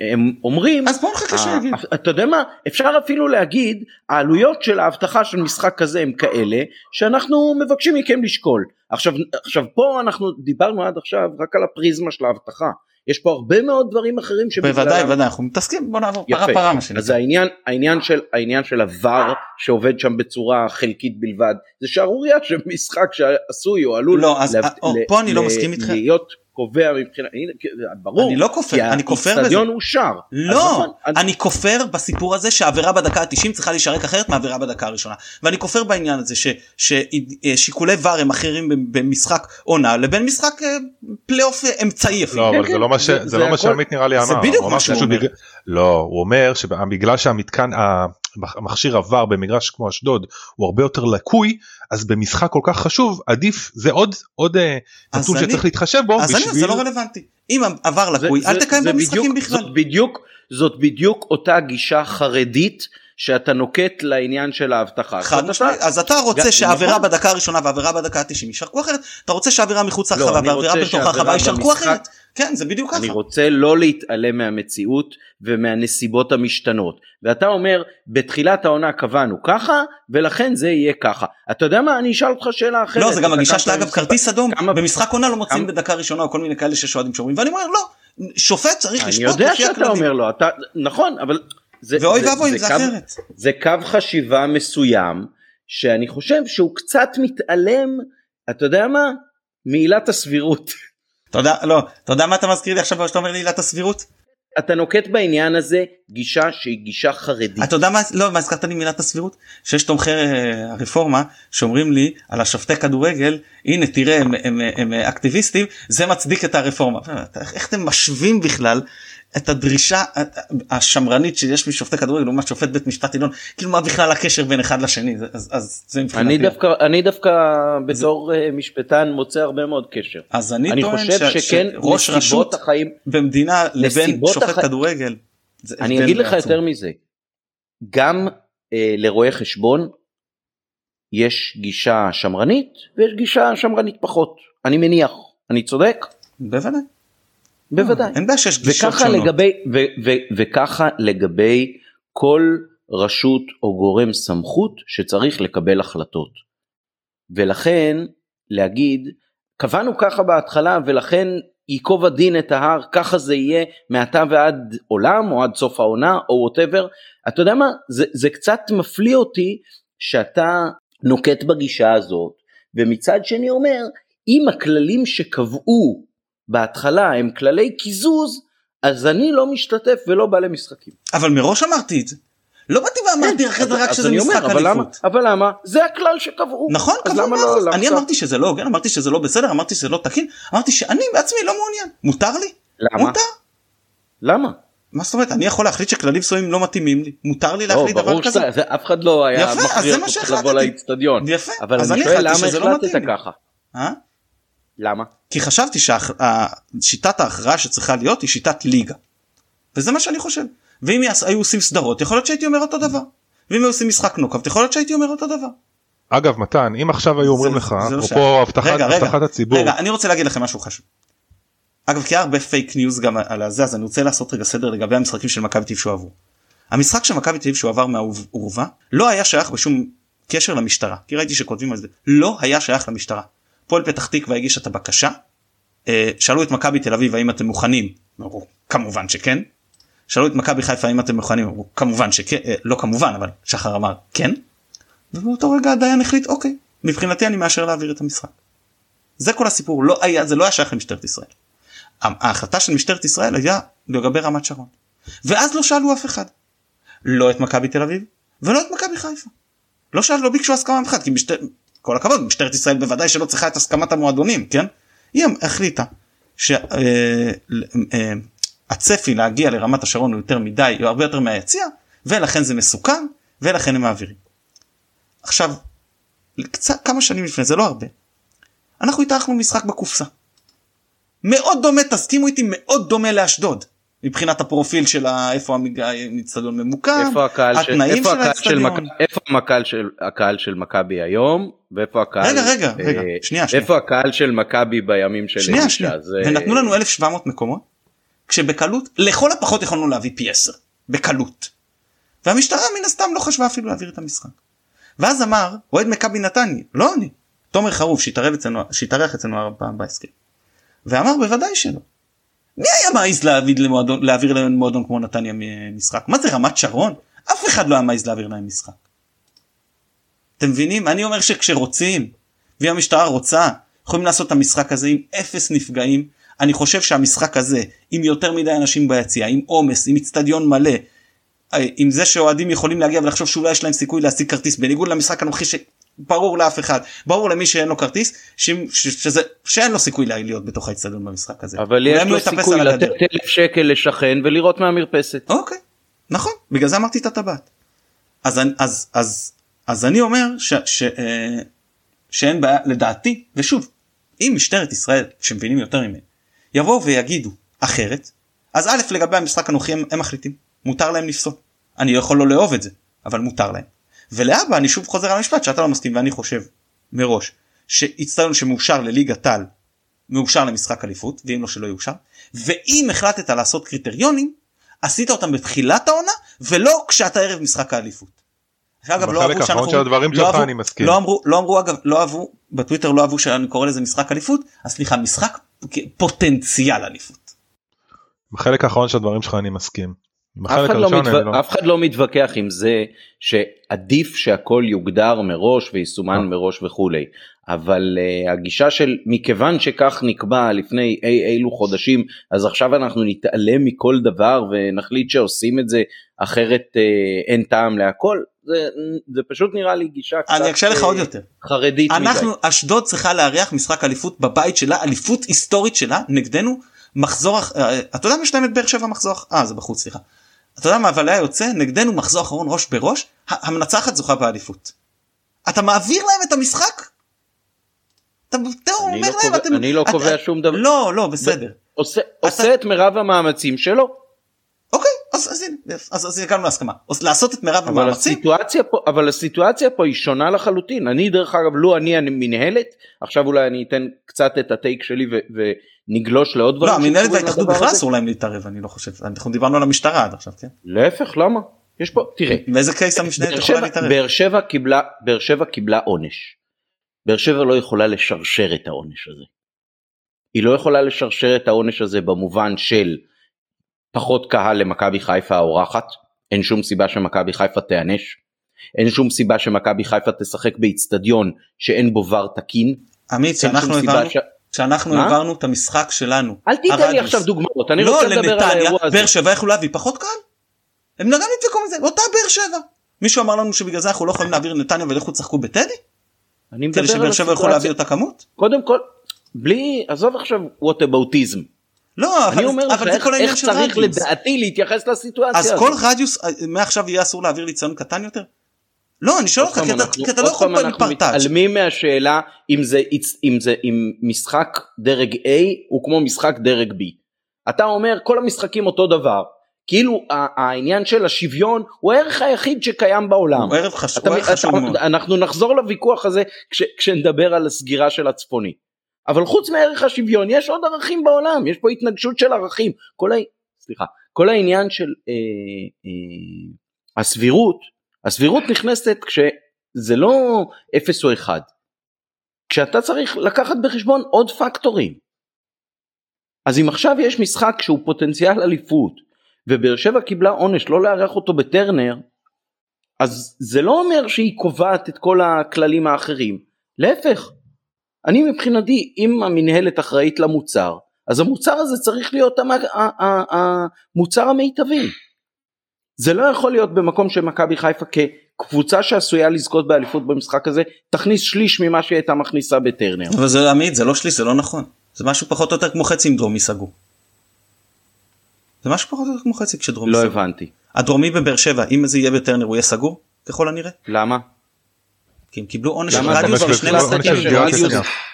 [SPEAKER 1] הם אומרים
[SPEAKER 3] אז בוא נחכה שיגיד.
[SPEAKER 1] אתה יודע מה אפשר אפילו להגיד העלויות של האבטחה של משחק כזה הם כאלה שאנחנו מבקשים מכם לשקול עכשיו עכשיו פה אנחנו דיברנו עד עכשיו רק על הפריזמה של האבטחה יש פה הרבה מאוד דברים אחרים
[SPEAKER 3] שבגללם... בוודאי בוודאי אנחנו מתעסקים בוא נעבור פרה פרה מה שנקרא.
[SPEAKER 1] אז העניין העניין של העניין של הוואר שעובד שם בצורה חלקית בלבד זה שערורייה שמשחק שעשוי או עלול
[SPEAKER 3] לא, אז, לה, או, פה אני לא מסכים איתך.
[SPEAKER 1] להיות קובע מבחינה, ברור,
[SPEAKER 3] אני לא כופר, אני כופר בזה,
[SPEAKER 1] האיצטדיון אושר,
[SPEAKER 3] לא, נכון, אני כופר בסיפור הזה שהעבירה בדקה ה-90 צריכה להישרק אחרת מהעבירה בדקה הראשונה, ואני כופר בעניין הזה ששיקולי ור הם אחרים במשחק עונה לבין משחק אה, פלייאוף אה, אמצעי
[SPEAKER 2] אפילו. לא, אבל זה לא, לא מה שעמית נראה לי אמר,
[SPEAKER 3] זה בדיוק מה שהוא אומר,
[SPEAKER 2] לא, הוא אומר שבגלל שהמתקן, המכשיר עבר במגרש כמו אשדוד הוא הרבה יותר לקוי אז במשחק כל כך חשוב עדיף זה עוד עוד אה, נתון שצריך להתחשב בו.
[SPEAKER 3] אז בשביל... אני, זה לא רלוונטי אם עבר לקוי זה, אל תקיים בו משחקים בכלל.
[SPEAKER 1] זאת בדיוק, זאת בדיוק אותה גישה חרדית שאתה נוקט לעניין של האבטחה.
[SPEAKER 3] חד משמעית, אז אתה רוצה שהעבירה נכון. בדקה הראשונה והעבירה בדקה ה-90 יישרקו אחרת, אתה רוצה שהעבירה מחוץ לא, לרחבה והעבירה בתוך הרחבה יישרקו אחרת. כן זה בדיוק ככה.
[SPEAKER 1] אני רוצה לא להתעלם מהמציאות ומהנסיבות המשתנות ואתה אומר בתחילת העונה קבענו ככה ולכן זה יהיה ככה אתה יודע מה אני אשאל אותך שאלה אחרת.
[SPEAKER 3] לא זה גם הגישה שלה אגב כרטיס אדום במשחק עונה לא מוצאים בדקה ראשונה או כל מיני כאלה שיש אוהדים שאומרים ואני אומר לא שופט צריך לשפוט
[SPEAKER 1] לפי הכללים. אני יודע שאתה אומר לו אתה נכון אבל
[SPEAKER 3] זה, ואוי ואבוי אם זה אחרת.
[SPEAKER 1] זה קו חשיבה מסוים שאני חושב שהוא קצת מתעלם אתה יודע מה מעילת הסבירות.
[SPEAKER 3] אתה יודע לא אתה יודע מה אתה מזכיר לי עכשיו שאתה אומר לי עילת הסבירות?
[SPEAKER 1] אתה נוקט בעניין הזה גישה שהיא גישה חרדית.
[SPEAKER 3] אתה יודע מה לא מה הזכרת לי מילת הסבירות שיש תומכי אה, הרפורמה שאומרים לי על השופטי כדורגל הנה תראה הם, הם, הם, הם אקטיביסטים זה מצדיק את הרפורמה איך אתם משווים בכלל את הדרישה השמרנית שיש משופטי כדורגל לעומת שופט בית משפט עליון כאילו מה בכלל הקשר בין אחד לשני אז, אז זה מבחינתי.
[SPEAKER 1] אני דווקא אני דווקא בתור זה... אה, משפטן מוצא הרבה מאוד קשר.
[SPEAKER 3] אז אני, אני טוען חושב ש, שכן ראש רשות החיים במדינה לבין שופט הח... כדורגל.
[SPEAKER 1] אני אגיד לך יותר מזה גם אה, לרואי חשבון יש גישה שמרנית ויש גישה שמרנית פחות אני מניח אני צודק?
[SPEAKER 3] בוודאי.
[SPEAKER 1] בוודאי.
[SPEAKER 3] אין בעיה שיש גישות
[SPEAKER 1] שונות. לגבי, ו, ו, וככה לגבי כל רשות או גורם סמכות שצריך לקבל החלטות. ולכן להגיד קבענו ככה בהתחלה ולכן ייקוב הדין את ההר ככה זה יהיה מעתה ועד עולם או עד סוף העונה או ווטאבר אתה יודע מה זה, זה קצת מפליא אותי שאתה נוקט בגישה הזאת ומצד שני אומר אם הכללים שקבעו בהתחלה הם כללי קיזוז אז אני לא משתתף ולא בא למשחקים.
[SPEAKER 3] אבל מראש אמרתי את זה. לא באתי ואמרתי אחרי זה רק שזה משחק
[SPEAKER 1] אליפות. אבל למה? זה הכלל שקבעו.
[SPEAKER 3] נכון, קבעו לא, אני אמרתי שזה לא הוגן, אמרתי שזה לא בסדר, אמרתי שזה לא תקין, אמרתי שאני בעצמי לא מעוניין. מותר לי?
[SPEAKER 1] למה?
[SPEAKER 3] מותר.
[SPEAKER 1] למה?
[SPEAKER 3] מה זאת אומרת אני יכול להחליט שכללים מסוימים לא מתאימים לי מותר לי להחליט לא, דבר כזה.
[SPEAKER 1] אף אחד לא היה מכריח אותך לבוא לאיצטדיון.
[SPEAKER 3] יפה.
[SPEAKER 1] אבל אני שואל למה לא החלטת ככה. למה?
[SPEAKER 3] כי חשבתי ששיטת ההכרעה שצריכה להיות היא שיטת ליגה. וזה מה שאני חושב. ואם היו עושים סדרות יכול להיות שהייתי אומר אותו דבר. ואם היו עושים משחק נוקאאוט יכול להיות שהייתי אומר אותו דבר.
[SPEAKER 2] אגב מתן אם עכשיו היו אומרים לך לא אפרופו הבטחת הציבור.
[SPEAKER 3] רגע אני רוצה להגיד לכם משהו חשוב. אגב כי היה הרבה fake news גם על הזה אז אני רוצה לעשות רגע סדר לגבי המשחקים של מכבי תל שהועברו. המשחק של מכבי תל שהועבר מהעורבה לא היה שייך בשום קשר למשטרה כי ראיתי שכותבים על זה לא היה שייך למשטרה. פועל פתח תקווה הגישה את הבקשה. אה, שאלו את מכבי תל אביב האם אתם מוכנים? אמרו כמובן שכן. שאלו את מכבי חיפה האם אתם מוכנים? אמרו כמובן שכן אה, לא כמובן אבל שחר אמר כן. ובאותו רגע הדיין החליט אוקיי מבחינתי אני מאשר להעביר את המשחק. זה כל הסיפור לא היה זה לא היה שייך למשטרת ישראל. ההחלטה של משטרת ישראל היה לגבי רמת שרון. ואז לא שאלו אף אחד. לא את מכבי תל אביב ולא את מכבי חיפה. לא שאלו לא ביקשו הסכמה אחת כי משטרת כל הכבוד משטרת ישראל בוודאי שלא צריכה את הסכמת המועדונים כן היא החליטה שהצפי אה, אה, להגיע לרמת השרון הוא יותר מדי הוא הרבה יותר מהיציע ולכן זה מסוכן ולכן הם מעבירים. עכשיו קצת כמה שנים לפני זה לא הרבה אנחנו התארחנו משחק בקופסה. מאוד דומה תסכימו איתי מאוד דומה לאשדוד מבחינת הפרופיל של איפה המצטדיון ממוקם,
[SPEAKER 1] איפה הקהל התנאים של האצטדיון. איפה הקהל של, הקהל של מכבי היום ואיפה הקהל,
[SPEAKER 3] רגע רגע אה, רגע שנייה
[SPEAKER 1] שנייה, איפה הקהל של מכבי בימים של
[SPEAKER 3] שנייה שנייה, זה... ונתנו לנו 1700 מקומות כשבקלות לכל הפחות יכולנו להביא פי 10 בקלות. והמשטרה מן הסתם לא חשבה אפילו להעביר את המשחק. ואז אמר אוהד מכבי נתניה לא אני תומר חרוף שהתארח אצלנו פעם בהסכם. ואמר בוודאי שלא. מי היה מעז להעביר להעביר למועדון כמו נתניה משחק? מה זה רמת שרון? אף אחד לא היה מעז להעביר להם משחק. אתם מבינים? אני אומר שכשרוצים, ואם המשטרה רוצה, יכולים לעשות את המשחק הזה עם אפס נפגעים. אני חושב שהמשחק הזה, עם יותר מדי אנשים ביציאה, עם עומס, עם איצטדיון מלא, אה, עם זה שאוהדים יכולים להגיע ולחשוב שאולי יש להם סיכוי להשיג כרטיס, בניגוד למשחק הנוכחי שברור לאף אחד, ברור למי שאין לו כרטיס, ש... ש... שזה... שאין לו סיכוי להיות בתוך האיצטדיון במשחק הזה.
[SPEAKER 1] אבל יש לו סיכוי לתת אלף שקל לשכן ולראות מהמרפסת.
[SPEAKER 3] אוקיי, נכון, בגלל זה אמרתי את הטבעת. אז, אז, אז, אז אני אומר ש, ש, אה, שאין בעיה, לדעתי, ושוב, אם משטרת ישראל, שמבינים יותר ממני, יבואו ויגידו אחרת, אז א' לגבי המשחק הנוכחי הם, הם מחליטים, מותר להם לפסול. אני לא יכול לא לאהוב את זה, אבל מותר להם. ולאבא אני שוב חוזר על המשפט שאתה לא מסכים ואני חושב מראש שהצטדיון שמאושר לליגת על מאושר למשחק אליפות ואם לא שלא יאושר ואם החלטת לעשות קריטריונים עשית אותם בתחילת העונה ולא כשאתה ערב משחק האליפות.
[SPEAKER 2] אגב לא אהבו שאנחנו, של הדברים לא, אהבו, אני מסכים.
[SPEAKER 3] לא אמרו לא אמרו אגב לא אהבו בטוויטר לא אהבו שאני קורא לזה משחק אליפות אז סליחה משחק פוטנציאל אליפות.
[SPEAKER 2] בחלק האחרון של הדברים שלך אני מסכים.
[SPEAKER 1] אף אחד, לא מתו... לא... אף אחד לא מתווכח עם זה שעדיף שהכל יוגדר מראש ויסומן אה. מראש וכולי אבל uh, הגישה של מכיוון שכך נקבע לפני אי אילו חודשים אז עכשיו אנחנו נתעלם מכל דבר ונחליט שעושים את זה אחרת uh, אין טעם להכל זה, זה פשוט נראה לי גישה
[SPEAKER 3] אני אקשה לך עוד יותר
[SPEAKER 1] חרדית
[SPEAKER 3] אנחנו מדי. אשדוד צריכה לארח משחק אליפות בבית שלה אליפות היסטורית שלה נגדנו מחזור אתה יודע מה יש להם את באר שבע מחזור אה זה בחוץ סליחה אתה יודע מה אבל היה יוצא נגדנו מחזור אחרון ראש בראש המנצחת זוכה באליפות. אתה מעביר להם את המשחק? אתה אומר
[SPEAKER 1] לא להם אתם... אני לא קובע שום דבר.
[SPEAKER 3] לא לא בסדר.
[SPEAKER 1] עושה את מירב המאמצים שלו.
[SPEAKER 3] אז אז אז, אז הגענו להסכמה לעשות את מירב המאמצים.
[SPEAKER 1] הסיטואציה פה אבל הסיטואציה פה היא שונה לחלוטין אני דרך אגב לו אני המנהלת עכשיו אולי אני אתן קצת את הטייק שלי נגלוש לעוד
[SPEAKER 3] דברים. לא, המנהלת וההתאחדות בכלל אסור להם להתערב אני לא חושב אנחנו דיברנו על המשטרה עד עכשיו כן.
[SPEAKER 1] להפך למה יש פה תראה
[SPEAKER 3] באיזה קייס המשנה יכולה להתערב.
[SPEAKER 1] באר שבע קיבלה באר שבע קיבלה עונש. באר שבע לא יכולה לשרשר את העונש הזה. היא לא יכולה לשרשר את העונש הזה במובן של פחות קהל למכבי חיפה האורחת אין שום סיבה שמכבי חיפה תיענש. אין שום סיבה שמכבי חיפה תשחק באיצטדיון שאין בו ור תקין.
[SPEAKER 3] עמית, שאנחנו הבנו, ש... כשאנחנו העברנו את המשחק שלנו.
[SPEAKER 1] אל תיתן לי עכשיו דוגמאות, אני
[SPEAKER 3] לא,
[SPEAKER 1] רוצה לדבר על האירוע הזה.
[SPEAKER 3] באר שבע יכלו להביא פחות קהל? הם גם נדפקו מזה, אותה באר שבע. מישהו אמר לנו שבגלל זה אנחנו לא יכולים להעביר לנתניה ולכו תשחקו בטדי?
[SPEAKER 1] אני מדבר על הסיטואציה.
[SPEAKER 3] כדי שבאר שבע יכול להביא אותה כמות?
[SPEAKER 1] קודם כל, בלי, עזוב עכשיו ווטאבאוטיזם.
[SPEAKER 3] לא, אבל,
[SPEAKER 1] אומר אבל זה כל העניין של רדיוס. איך צריך לדעתי להתייחס לסיטואציה
[SPEAKER 3] הזאת. אז כל רדיוס, מעכשיו יהיה אסור להעביר לי ציון קטן יותר? לא אני שואל אותך כי אתה לא יכול
[SPEAKER 1] פעם פרטאץ'. אנחנו מתעלמים מהשאלה אם זה אם זה אם משחק דרג A הוא כמו משחק דרג B. אתה אומר כל המשחקים אותו דבר כאילו העניין של השוויון הוא הערך היחיד שקיים בעולם.
[SPEAKER 3] הוא ערך חשוב,
[SPEAKER 1] מאוד. אנחנו נחזור לוויכוח הזה כש, כשנדבר על הסגירה של הצפוני. אבל חוץ מערך השוויון יש עוד ערכים בעולם יש פה התנגשות של ערכים כל, ה... סליחה, כל העניין של אה, אה, הסבירות הסבירות נכנסת כשזה לא 0 או 1, כשאתה צריך לקחת בחשבון עוד פקטורים. אז אם עכשיו יש משחק שהוא פוטנציאל אליפות ובאר שבע קיבלה עונש לא לארח אותו בטרנר, אז זה לא אומר שהיא קובעת את כל הכללים האחרים, להפך. אני מבחינתי אם המנהלת אחראית למוצר אז המוצר הזה צריך להיות המוצר המיטבי. זה לא יכול להיות במקום שמכבי חיפה כקבוצה שעשויה לזכות באליפות במשחק הזה תכניס שליש ממה שהיא הייתה מכניסה בטרנר.
[SPEAKER 3] אבל זה עמית זה לא שליש זה לא נכון זה משהו פחות או יותר כמו חצי עם דרומי סגור. זה משהו פחות או יותר כמו חצי כשדרומי
[SPEAKER 1] לא סגור. לא הבנתי.
[SPEAKER 3] הדרומי בבאר שבע אם זה יהיה בטרנר הוא יהיה סגור ככל הנראה.
[SPEAKER 1] למה?
[SPEAKER 3] כי הם קיבלו עונש של רדיוס ושני משחקים.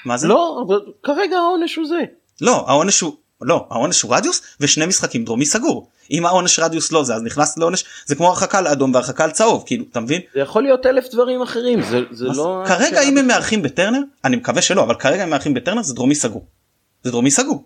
[SPEAKER 1] מה זה? לא, כרגע העונש הוא זה.
[SPEAKER 3] לא, העונש הוא לא העונש הוא רדיוס ושני משחקים דרומי סגור אם העונש רדיוס לא זה אז נכנס לעונש זה כמו הרחקה לאדום והרחקה על צהוב כאילו אתה מבין
[SPEAKER 1] זה יכול להיות אלף דברים אחרים זה, זה לא
[SPEAKER 3] כרגע אם הם מארחים בטרנר אני מקווה שלא אבל כרגע הם מארחים בטרנר זה דרומי סגור זה דרומי סגור.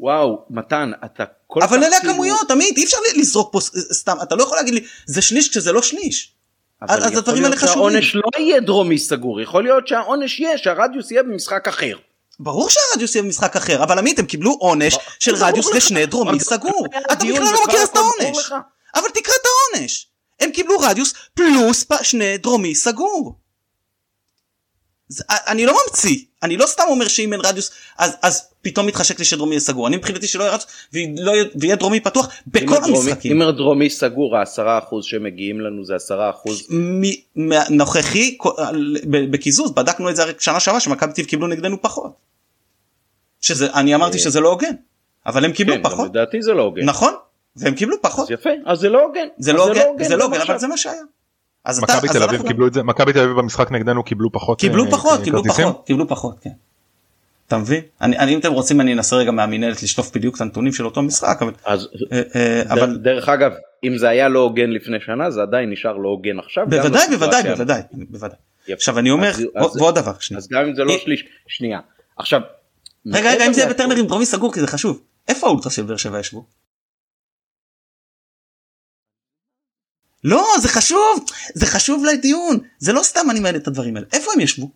[SPEAKER 1] וואו מתן אתה כל
[SPEAKER 3] אבל
[SPEAKER 1] כך
[SPEAKER 3] אלה
[SPEAKER 1] כאילו-
[SPEAKER 3] הכמויות עמית אי אפשר לזרוק פה סתם אתה לא יכול להגיד לי זה שליש כשזה לא שליש. אז
[SPEAKER 1] יכול
[SPEAKER 3] הדברים
[SPEAKER 1] להיות
[SPEAKER 3] האלה חשובים.
[SPEAKER 1] שהעונש לא יהיה דרומי סגור יכול להיות שהעונש יהיה שהרדיוס יהיה במשחק אחר.
[SPEAKER 3] ברור שהרדיוס יהיה במשחק אחר אבל עמית הם קיבלו עונש של רדיוס
[SPEAKER 1] לך.
[SPEAKER 3] לשני דרומי סגור אתה בכלל לא מכיר את העונש. אבל תקרא את העונש הם קיבלו רדיוס פלוס שני דרומי סגור. זה- אני לא ממציא אני לא סתם אומר שאם אין רדיוס אז אז פתאום מתחשק לי שדרומי יהיה סגור אני מבחינתי שלא יהיה רדיוס יהיה- ויהיה דרומי פתוח בכל המשחקים.
[SPEAKER 1] אם הדרומי סגור העשרה אחוז שמגיעים לנו זה עשרה אחוז.
[SPEAKER 3] ב- בקיזוז בדקנו את זה הרי שנה שעברה שמכבי אביב קיבלו נגדנו פחות. שזה אני אמרתי
[SPEAKER 1] אה.
[SPEAKER 3] שזה לא הוגן אבל הם קיבלו
[SPEAKER 1] כן,
[SPEAKER 3] פחות
[SPEAKER 1] לדעתי זה לא הוגן.
[SPEAKER 3] נכון והם קיבלו פחות
[SPEAKER 1] אז יפה אז זה לא הוגן.
[SPEAKER 3] זה
[SPEAKER 1] אז
[SPEAKER 3] לא הוגן זה לא הוגן אבל. זה מה שהיה. אז אתה-
[SPEAKER 2] מכבי
[SPEAKER 3] אז
[SPEAKER 2] תל אביב
[SPEAKER 3] אנחנו-
[SPEAKER 2] קיבלו את זה מכבי תל אביב במשחק נגדנו קיבלו פחות
[SPEAKER 3] קיבלו
[SPEAKER 2] אה,
[SPEAKER 3] פחות קיבלו? פחות קיבלו פחות כן. אתה מבין? אני אני- אם אתם רוצים אני אנסה רגע מהמינהלת לשלוף בדיוק את הנתונים של אותו משחק אבל
[SPEAKER 1] אז
[SPEAKER 3] אה, אה,
[SPEAKER 1] אבל דרך אגב אם זה היה לא הוגן לפני שנה זה עדיין נשאר לא הוגן עכשיו.
[SPEAKER 3] בוודאי בוודאי. בוודאי בוודאי. עכשיו אני אומר ועוד- דבר שנייה.
[SPEAKER 1] אז גם אם זה לא שליש שנייה עכשיו.
[SPEAKER 3] רגע רגע אם זה יהיה בטרנר עם דרומי סגור כי זה חשוב איפה האולטרה של באר שבע ישבו? לא זה חשוב זה חשוב לדיון זה לא סתם אני מעלה את הדברים האלה איפה הם ישבו?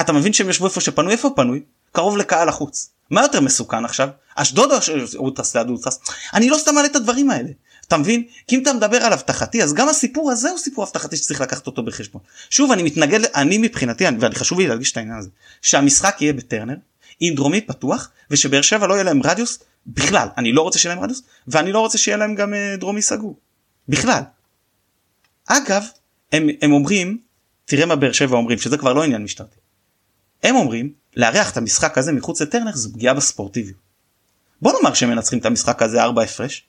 [SPEAKER 3] אתה מבין שהם ישבו איפה שפנוי איפה פנוי? קרוב לקהל החוץ מה יותר מסוכן עכשיו? אשדוד או ש- אולטרס ליד אולטרס? אני לא סתם מעלה את הדברים האלה אתה מבין? כי אם אתה מדבר על אבטחתי אז גם הסיפור הזה הוא סיפור אבטחתי שצריך לקחת אותו בחשבון. שוב אני מתנגד אני מבחינתי אני- ואני חשוב לי להדגיש את העניין הזה שהמשחק יהיה בטרנר עם דרומי פתוח ושבאר שבע לא יהיה להם רדיוס בכלל אני לא רוצה שיהיה להם רדיוס ואני לא רוצה שיהיה להם גם אה, דרומי סגור בכלל. אגב הם, הם אומרים תראה מה באר שבע אומרים שזה כבר לא עניין משטרתי. הם אומרים לארח את המשחק הזה מחוץ לטרנר זו פגיעה בספורטיביות. בוא נאמר שהם מנצחים את המשחק הזה 4 הפרש.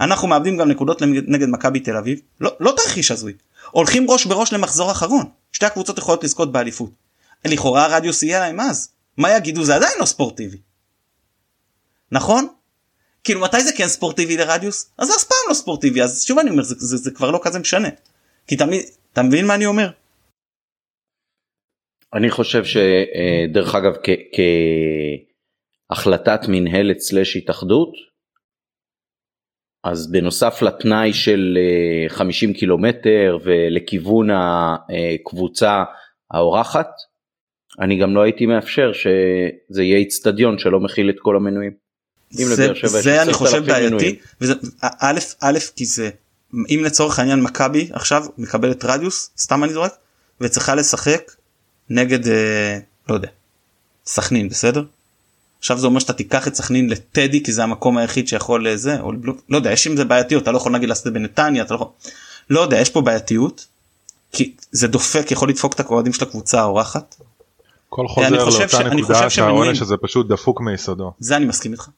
[SPEAKER 3] אנחנו מאבדים גם נקודות נגד מכבי תל אביב לא, לא תרחיש הזוי הולכים ראש בראש למחזור אחרון שתי הקבוצות יכולות לזכות באליפות. לכאורה הרדיוס יהיה להם אז מה יגידו זה עדיין לא ספורטיבי. נכון? כאילו מתי זה כן ספורטיבי לרדיוס? אז זה אף פעם לא ספורטיבי אז שוב אני אומר זה, זה, זה כבר לא כזה משנה. כי תמיד אתה מבין מה אני אומר?
[SPEAKER 1] אני חושב שדרך אגב כ- כהחלטת מנהלת סלש התאחדות אז בנוסף לתנאי של אה, 50 קילומטר ולכיוון הקבוצה האורחת אני גם לא הייתי מאפשר שזה יהיה איצטדיון שלא מכיל את כל המנויים. אם
[SPEAKER 3] זה,
[SPEAKER 1] לבאר שבע יש
[SPEAKER 3] זה אני
[SPEAKER 1] 10,000
[SPEAKER 3] חושב בעייתי. וזה, א' א' כי זה אם לצורך העניין מכבי עכשיו מקבלת רדיוס סתם אני זורק וצריכה לשחק נגד אה, לא יודע סכנין בסדר. עכשיו זה אומר שאתה תיקח את סכנין לטדי כי זה המקום היחיד שיכול לזה או לבלו, לא יודע יש עם זה בעייתיות אתה לא יכול נגיד לעשות את זה בנתניה אתה לא יכול לא יודע יש פה בעייתיות. כי זה דופק יכול לדפוק את האוהדים של הקבוצה האורחת
[SPEAKER 2] כל
[SPEAKER 3] אני
[SPEAKER 2] חוזר
[SPEAKER 3] חושב
[SPEAKER 2] לאותה
[SPEAKER 3] ש- אני חושב
[SPEAKER 2] נקודה שהעונש הזה פשוט דפוק מיסודו.
[SPEAKER 3] זה אני מסכים איתך.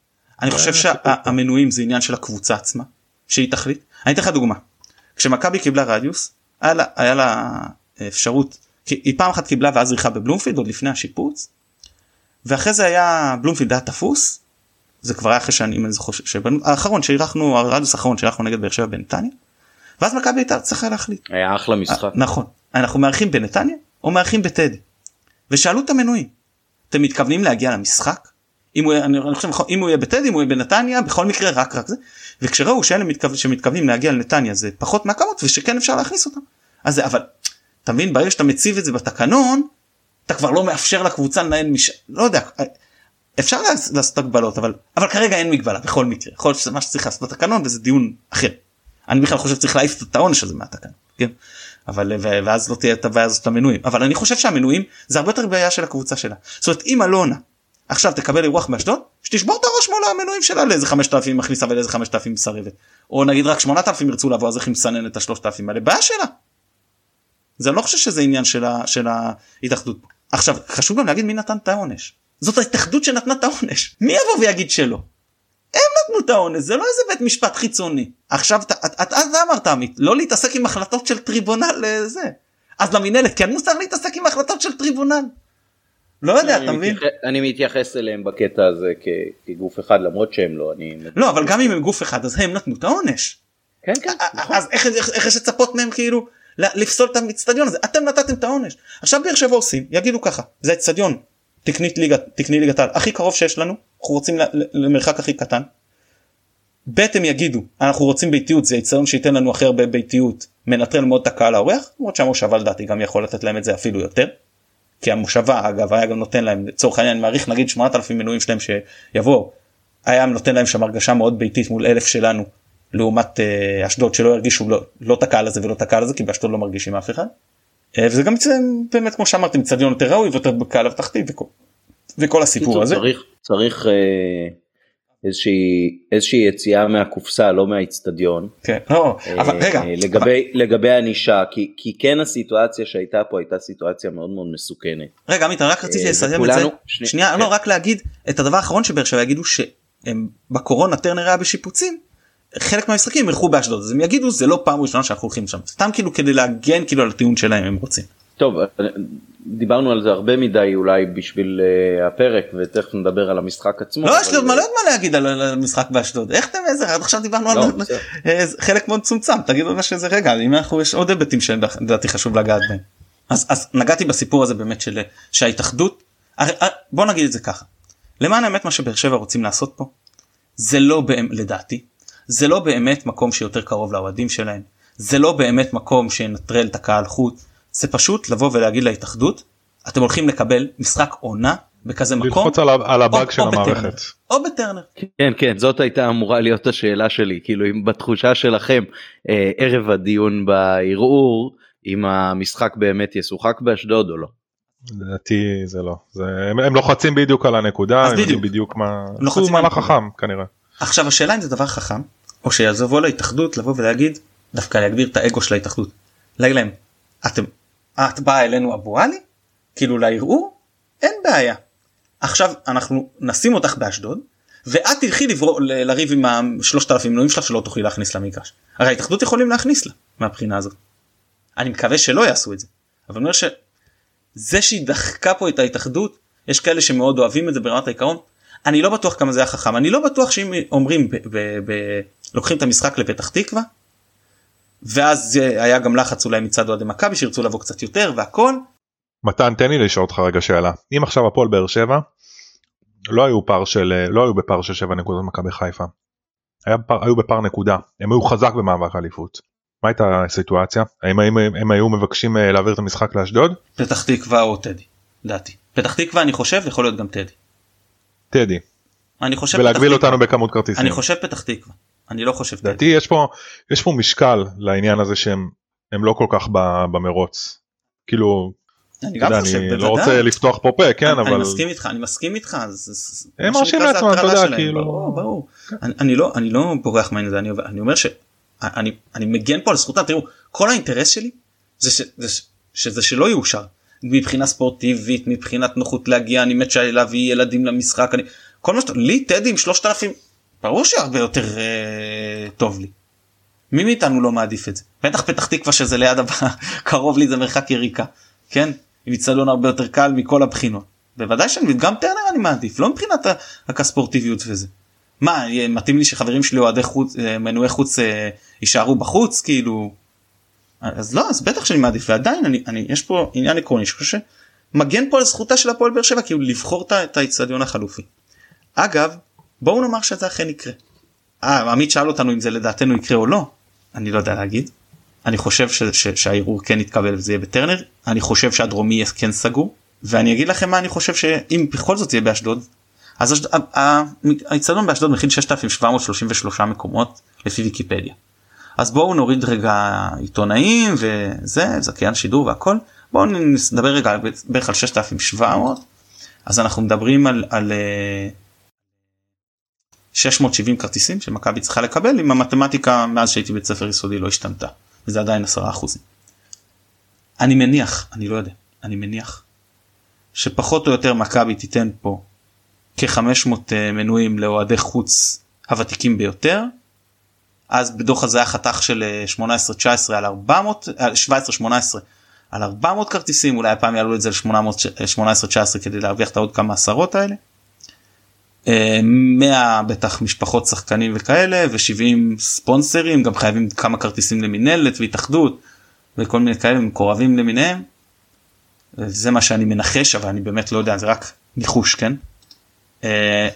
[SPEAKER 3] אני חושב. שהמנויים זה עניין של הקבוצה עצמה שהיא תחליט. אני אתן לך דוגמה. כשמכבי קיבלה רדיוס היה לה, היה לה אפשרות כי היא פעם אחת קיבלה ואז ריחה בבלומפילד עוד לפני השיפוץ. ואחרי זה היה בלומפילד היה תפוס. זה כבר היה אחרי שאני אם אני זוכר שבנו האחרון שאירחנו הרדיוס האחרון שאירחנו נגד באר שבע בנתניה. ואז מכבי הייתה צריכה להחליט.
[SPEAKER 1] היה אחלה משחק.
[SPEAKER 3] אה, נכון אנחנו מארחים בנתניה או מארחים בטדי. ושאלו את המנויים. אתם מתכוונים להגיע למשחק? אם הוא, אני, אני חושב אם הוא יהיה בטדי אם הוא יהיה בנתניה בכל מקרה רק רק זה. וכשראו שאלה מתכוון, שמתכוונים להגיע לנתניה זה פחות מהכמות ושכן אפשר להכניס אותם. אז זה אבל אתה מבין? ברגע שאתה מציב את זה בתקנון אתה כבר לא מאפשר לקבוצה לנהל מש... לא יודע אפשר לעש- לעשות הגבלות אבל אבל כרגע אין מגבלה בכל מקרה. יכול להיות שזה מה שצריך לעשות בתקנון וזה דיון אחר. אני בכלל חושב שצריך להעיף את העונש הזה מהתקנון כן? אבל ואז לא תהיה את הבעיה הזאת למנויים אבל אני חושב שהמנויים זה הרבה יותר בעיה של הקבוצה שלה. זאת אומרת אם אלונה עכשיו תקבל אירוח באשדוד שתשבור את הראש מול המנויים שלה לאיזה 5,000 מכניסה ולאיזה 5,000 מסרבת או נגיד רק 8,000 ירצו לבוא אז איך היא מסננת את ה-3,000 האלה בעיה שלה. זה לא חושב שזה עניין של, ה, של ההתאחדות. עכשיו חשוב גם להגיד מי נתן את העונש. זאת ההתאחדות שנתנה את העונש. מי יבוא ויגיד שלא? הם נתנו את העונש זה לא איזה בית משפט חיצוני. עכשיו אתה אמרת עמית לא להתעסק עם החלטות של טריבונל לזה. אז למינהלת כן מותר להתעסק עם החלטות של טריבונל. לא יודע אתה מבין?
[SPEAKER 1] אני מתייחס אליהם בקטע הזה כגוף אחד למרות שהם לא אני
[SPEAKER 3] לא אבל גם אם הם גוף אחד אז הם נתנו את העונש.
[SPEAKER 1] כן כן נכון.
[SPEAKER 3] אז איך, איך, יש לצפות מהם כאילו לפסול את האצטדיון הזה אתם נתתם את העונש עכשיו באר שבע עושים יגידו ככה זה האצטדיון ליגה תקני ליגת העל הכי קרוב שיש לנו אנחנו רוצים למרחק הכי קטן. ב' הם יגידו אנחנו רוצים ביתיות זה יציון שייתן לנו הכי הרבה ביתיות מנטרל מאוד את הקהל האורח למרות שהמושבה לדעתי גם יכול לתת להם את זה אפילו יותר. כי המושבה אגב היה גם נותן להם לצורך העניין מעריך נגיד 8,000 מנויים שלהם שיבואו היה נותן להם שם הרגשה מאוד ביתית מול אלף שלנו לעומת אה, אשדוד שלא הרגישו לא, לא את הקהל הזה ולא את הקהל הזה כי באשדוד לא מרגישים אף אחד. אה, וזה גם באמת כמו שאמרתי מצדיון יותר ראוי ויותר בקהל התחתית וכל, וכל הסיפור הזה.
[SPEAKER 1] צריך צריך אה, איזושהי איזושהי יציאה מהקופסה לא מהאיצטדיון.
[SPEAKER 3] כן, לא, אבל רגע.
[SPEAKER 1] לגבי לגבי ענישה כי כי כן הסיטואציה שהייתה פה הייתה סיטואציה מאוד מאוד מסוכנת.
[SPEAKER 3] רגע עמית רק רציתי לסיים את זה שנייה לא כן. רק להגיד את הדבר האחרון שבאר שבע יגידו שהם בקורונה טרנר היה בשיפוצים חלק מהמשחקים ילכו באשדוד אז הם יגידו זה לא פעם ראשונה שאנחנו הולכים שם סתם כאילו כדי להגן כאילו על הטיעון שלהם הם רוצים.
[SPEAKER 1] טוב דיברנו על זה הרבה מדי אולי בשביל uh, הפרק ותכף נדבר על המשחק עצמו.
[SPEAKER 3] לא יש לי עוד מלא מה להגיד על המשחק באשדוד. איך אתם איזה עד עכשיו דיברנו על לא, אה, חלק מאוד צומצם. תגידו מה שזה רגע אם אנחנו יש עוד היבטים שלדעתי חשוב לגעת בהם. אז, אז נגעתי בסיפור הזה באמת של שההתאחדות בוא נגיד את זה ככה. למען האמת מה שבאר שבע רוצים לעשות פה זה לא באמת לדעתי זה לא באמת מקום שיותר קרוב לאוהדים שלהם. זה לא באמת מקום שינטרל את הקהל חוץ זה פשוט לבוא ולהגיד להתאחדות אתם הולכים לקבל משחק עונה בכזה מקום.
[SPEAKER 2] ללחוץ על, על הבאג של המערכת.
[SPEAKER 3] או בטרנר.
[SPEAKER 1] כן כן זאת הייתה אמורה להיות השאלה שלי כאילו אם בתחושה שלכם אה, ערב הדיון בערעור אם המשחק באמת ישוחק באשדוד או לא.
[SPEAKER 2] לדעתי זה לא זה הם, הם לוחצים בדיוק על הנקודה הם בדיוק בדיוק מה עשו מהלך חכם כנראה.
[SPEAKER 3] עכשיו השאלה אם זה דבר חכם או שיעזבו להתאחדות לבוא ולהגיד דווקא להגביר את האגו של ההתאחדות. להגיד להם אתם את באה אלינו אבו עלי כאילו לערעור אין בעיה. עכשיו אנחנו נשים אותך באשדוד ואת תלכי לריב עם השלושת אלפים מנויים שלך שלא תוכלי להכניס למגרש. הרי ההתאחדות יכולים להכניס לה מהבחינה הזאת. אני מקווה שלא יעשו את זה. אבל אני אומר שזה שהיא דחקה פה את ההתאחדות יש כאלה שמאוד אוהבים את זה ברמת העיקרון אני לא בטוח כמה זה היה חכם אני לא בטוח שאם אומרים ב- ב- ב- לוקחים את המשחק לפתח תקווה ואז היה גם לחץ אולי מצד אוהדי מכבי שירצו לבוא קצת יותר והכל.
[SPEAKER 2] מתן תן לי לשאול אותך רגע שאלה אם עכשיו הפועל באר שבע לא היו פער של לא היו בפער של 7 נקודות מכבי חיפה. היה פער, היו בפער נקודה הם היו חזק במאבק אליפות. מה הייתה הסיטואציה האם הם, הם, הם היו מבקשים אה, להעביר את המשחק לאשדוד?
[SPEAKER 3] פתח תקווה או טדי לדעתי. פתח תקווה אני חושב יכול להיות גם טדי.
[SPEAKER 2] טדי.
[SPEAKER 3] אני חושב
[SPEAKER 2] ולהגביל אותנו בכמות כרטיסים.
[SPEAKER 3] אני חושב פתח תקווה. אני לא חושב
[SPEAKER 2] לדעתי יש פה יש פה משקל לעניין הזה שהם הם לא כל כך במרוץ. כאילו
[SPEAKER 3] אני גם חושב,
[SPEAKER 2] אני לא רוצה לפתוח פה פה כן
[SPEAKER 3] אני,
[SPEAKER 2] אבל
[SPEAKER 3] אני מסכים איתך אני מסכים איתך
[SPEAKER 2] הם מרשים לעצמם אתה יודע כאילו
[SPEAKER 3] ברור, ברור. אני, אני לא אני לא בורח מהעניין הזה אני, אני אומר שאני אני מגן פה על זכותם תראו כל האינטרס שלי זה, ש, זה שזה שלא יאושר. מבחינה ספורטיבית מבחינת נוחות להגיע אני מת להביא ילדים למשחק אני כל מה שאתה לי טדי עם 3000 ברור שהרבה יותר אה, טוב לי. מי מאיתנו לא מעדיף את זה בטח פתח תקווה שזה ליד הבא קרוב לי זה מרחק יריקה כן עם איצטדיון הרבה יותר קל מכל הבחינות בוודאי שאני גם טרנר אני מעדיף לא מבחינת הכספורטיביות וזה. מה מתאים לי שחברים שלי אוהדי חוץ אה, מנועי חוץ אה, יישארו בחוץ כאילו אז לא אז בטח שאני מעדיף ועדיין אני, אני יש פה עניין עקרוני שחושב שמגן פה על זכותה של הפועל באר שבע כאילו לבחור את האיצטדיון החלופי. אגב בואו נאמר שזה אכן יקרה. אה עמית שאל אותנו אם זה לדעתנו יקרה או לא אני לא יודע להגיד. אני חושב ש, ש, שהערעור כן יתקבל וזה יהיה בטרנר אני חושב שהדרומי יהיה כן סגור ואני אגיד לכם מה אני חושב שאם בכל זאת יהיה באשדוד אז האיצטדיון באשדוד מכיל 6733 מקומות לפי ויקיפדיה. אז בואו נוריד רגע עיתונאים וזה זכיין שידור והכל בואו נדבר רגע בערך על 6700 אז אנחנו מדברים על, על 670 כרטיסים שמכבי צריכה לקבל אם המתמטיקה מאז שהייתי בית ספר יסודי לא השתנתה וזה עדיין 10 אחוזים. אני מניח אני לא יודע אני מניח שפחות או יותר מכבי תיתן פה כ-500 אה, מנויים לאוהדי חוץ הוותיקים ביותר. אז בדוח הזה היה חתך של 18-19 אה, על 400 17-18 אה, על 400 כרטיסים אולי הפעם יעלו את זה ל-18-19 כדי להרוויח את העוד כמה עשרות האלה. 100 בטח משפחות שחקנים וכאלה ו70 ספונסרים גם חייבים כמה כרטיסים למינהלת והתאחדות וכל מיני כאלה מקורבים למיניהם. זה מה שאני מנחש אבל אני באמת לא יודע זה רק ניחוש כן.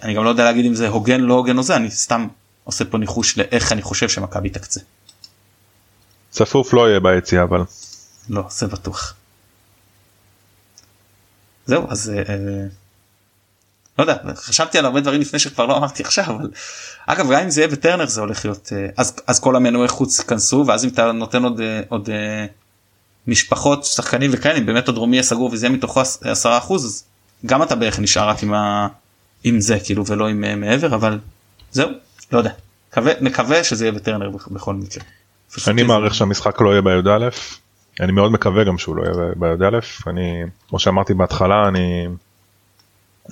[SPEAKER 3] אני גם לא יודע להגיד אם זה הוגן לא הוגן או זה אני סתם עושה פה ניחוש לאיך אני חושב שמכבי תקצה.
[SPEAKER 2] צפוף לא יהיה ביציאה אבל.
[SPEAKER 3] לא זה בטוח. זהו אז אה, אה, לא יודע חשבתי על הרבה דברים לפני שכבר לא אמרתי עכשיו אבל אגב גם אם זה יהיה בטרנר זה הולך להיות אה, אז אז כל המנועי חוץ ייכנסו ואז אם אתה נותן עוד אה, עוד אה, משפחות שחקנים וכאלה אם באמת עוד רומי יהיה סגור וזה יהיה מתוכו 10 אחוז אז גם אתה בערך נשאר רק עם, ה... עם זה כאילו ולא עם מעבר אבל זהו לא יודע מקווה, מקווה שזה יהיה בטרנר בכ- בכל מקרה.
[SPEAKER 2] אני מעריך שהמשחק לא יהיה בי"א. אני מאוד מקווה גם שהוא לא יהיה בי"א. אני כמו שאמרתי בהתחלה אני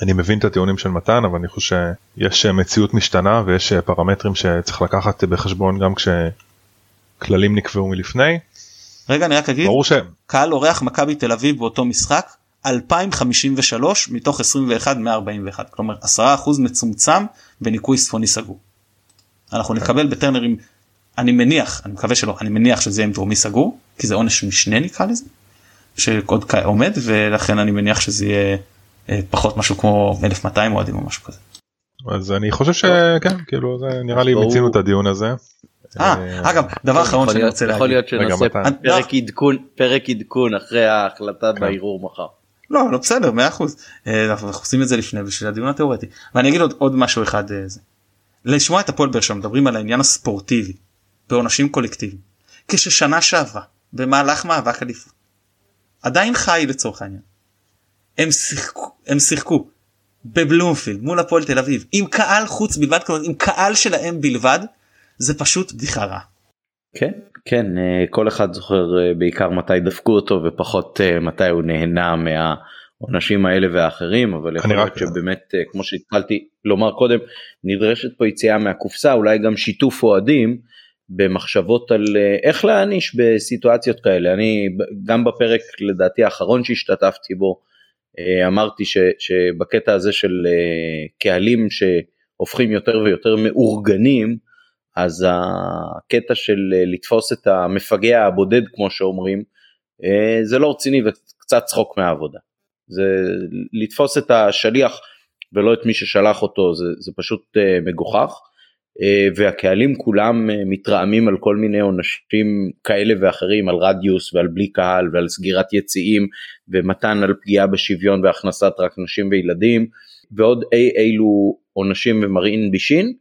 [SPEAKER 2] אני מבין את הטיעונים של מתן אבל אני חושב שיש מציאות משתנה ויש פרמטרים שצריך לקחת בחשבון גם כשכללים נקבעו מלפני.
[SPEAKER 3] רגע אני רק אגיד
[SPEAKER 2] ברור ש...
[SPEAKER 3] קהל אורח מכבי תל אביב באותו משחק 2053 מתוך 21 141 כלומר 10% מצומצם בניקוי צפוני סגור. אנחנו נקבל בטרנרים אני מניח אני מקווה שלא אני מניח שזה יהיה עם דרומי סגור כי זה עונש משנה נקרא לזה שעוד עומד ולכן אני מניח שזה יהיה אה, פחות משהו כמו 1200 אוהדים או משהו כזה.
[SPEAKER 2] אז אני חושב שכן כאילו זה נראה לי. מיצינו את הדיון הזה.
[SPEAKER 3] אה אגב דבר אחרון
[SPEAKER 1] יכול
[SPEAKER 3] שאני
[SPEAKER 1] להיות-
[SPEAKER 3] רוצה
[SPEAKER 1] יכול
[SPEAKER 3] להגיד
[SPEAKER 1] להיות
[SPEAKER 2] רגע,
[SPEAKER 1] שנעשה. פרק עדכון פרק עדכון אחרי ההחלטה
[SPEAKER 2] כן.
[SPEAKER 1] בערעור מחר.
[SPEAKER 3] לא לא בסדר 100% אה, אנחנו עושים את זה לפני בשביל הדיון התיאורטי ואני אגיד עוד, עוד משהו אחד אה, זה. לשמוע את הפועל באר שבע מדברים על העניין הספורטיבי בעונשים קולקטיביים כששנה שעברה במהלך מאבק אליפות עדיין חי לצורך העניין. הם שיחקו הם שיחקו בבלומפילד מול הפועל תל אביב עם קהל חוץ בלבד כלומר עם קהל שלהם בלבד זה פשוט בדיחה רעה.
[SPEAKER 1] כן כן אה, כל אחד זוכר אה, בעיקר מתי דפקו אותו ופחות אה, מתי הוא נהנה מהעונשים האלה והאחרים אבל יכול
[SPEAKER 2] אני
[SPEAKER 1] להיות
[SPEAKER 2] רק-
[SPEAKER 1] שבאמת כמו שהתחלתי לומר קודם נדרשת פה יציאה מהקופסה אולי גם שיתוף אוהדים במחשבות על איך להעניש בסיטואציות כאלה אני גם בפרק לדעתי האחרון שהשתתפתי בו אה, אמרתי ש, שבקטע הזה של אה, קהלים שהופכים יותר ויותר מאורגנים אז הקטע של אה, לתפוס את המפגע הבודד כמו שאומרים אה, זה לא רציני וקצת צחוק מהעבודה. זה לתפוס את השליח ולא את מי ששלח אותו זה, זה פשוט אה, מגוחך אה, והקהלים כולם אה, מתרעמים על כל מיני עונשים כאלה ואחרים על רדיוס ועל בלי קהל ועל סגירת יציאים ומתן על פגיעה בשוויון והכנסת רק נשים וילדים ועוד אי אילו עונשים ומרעין בישין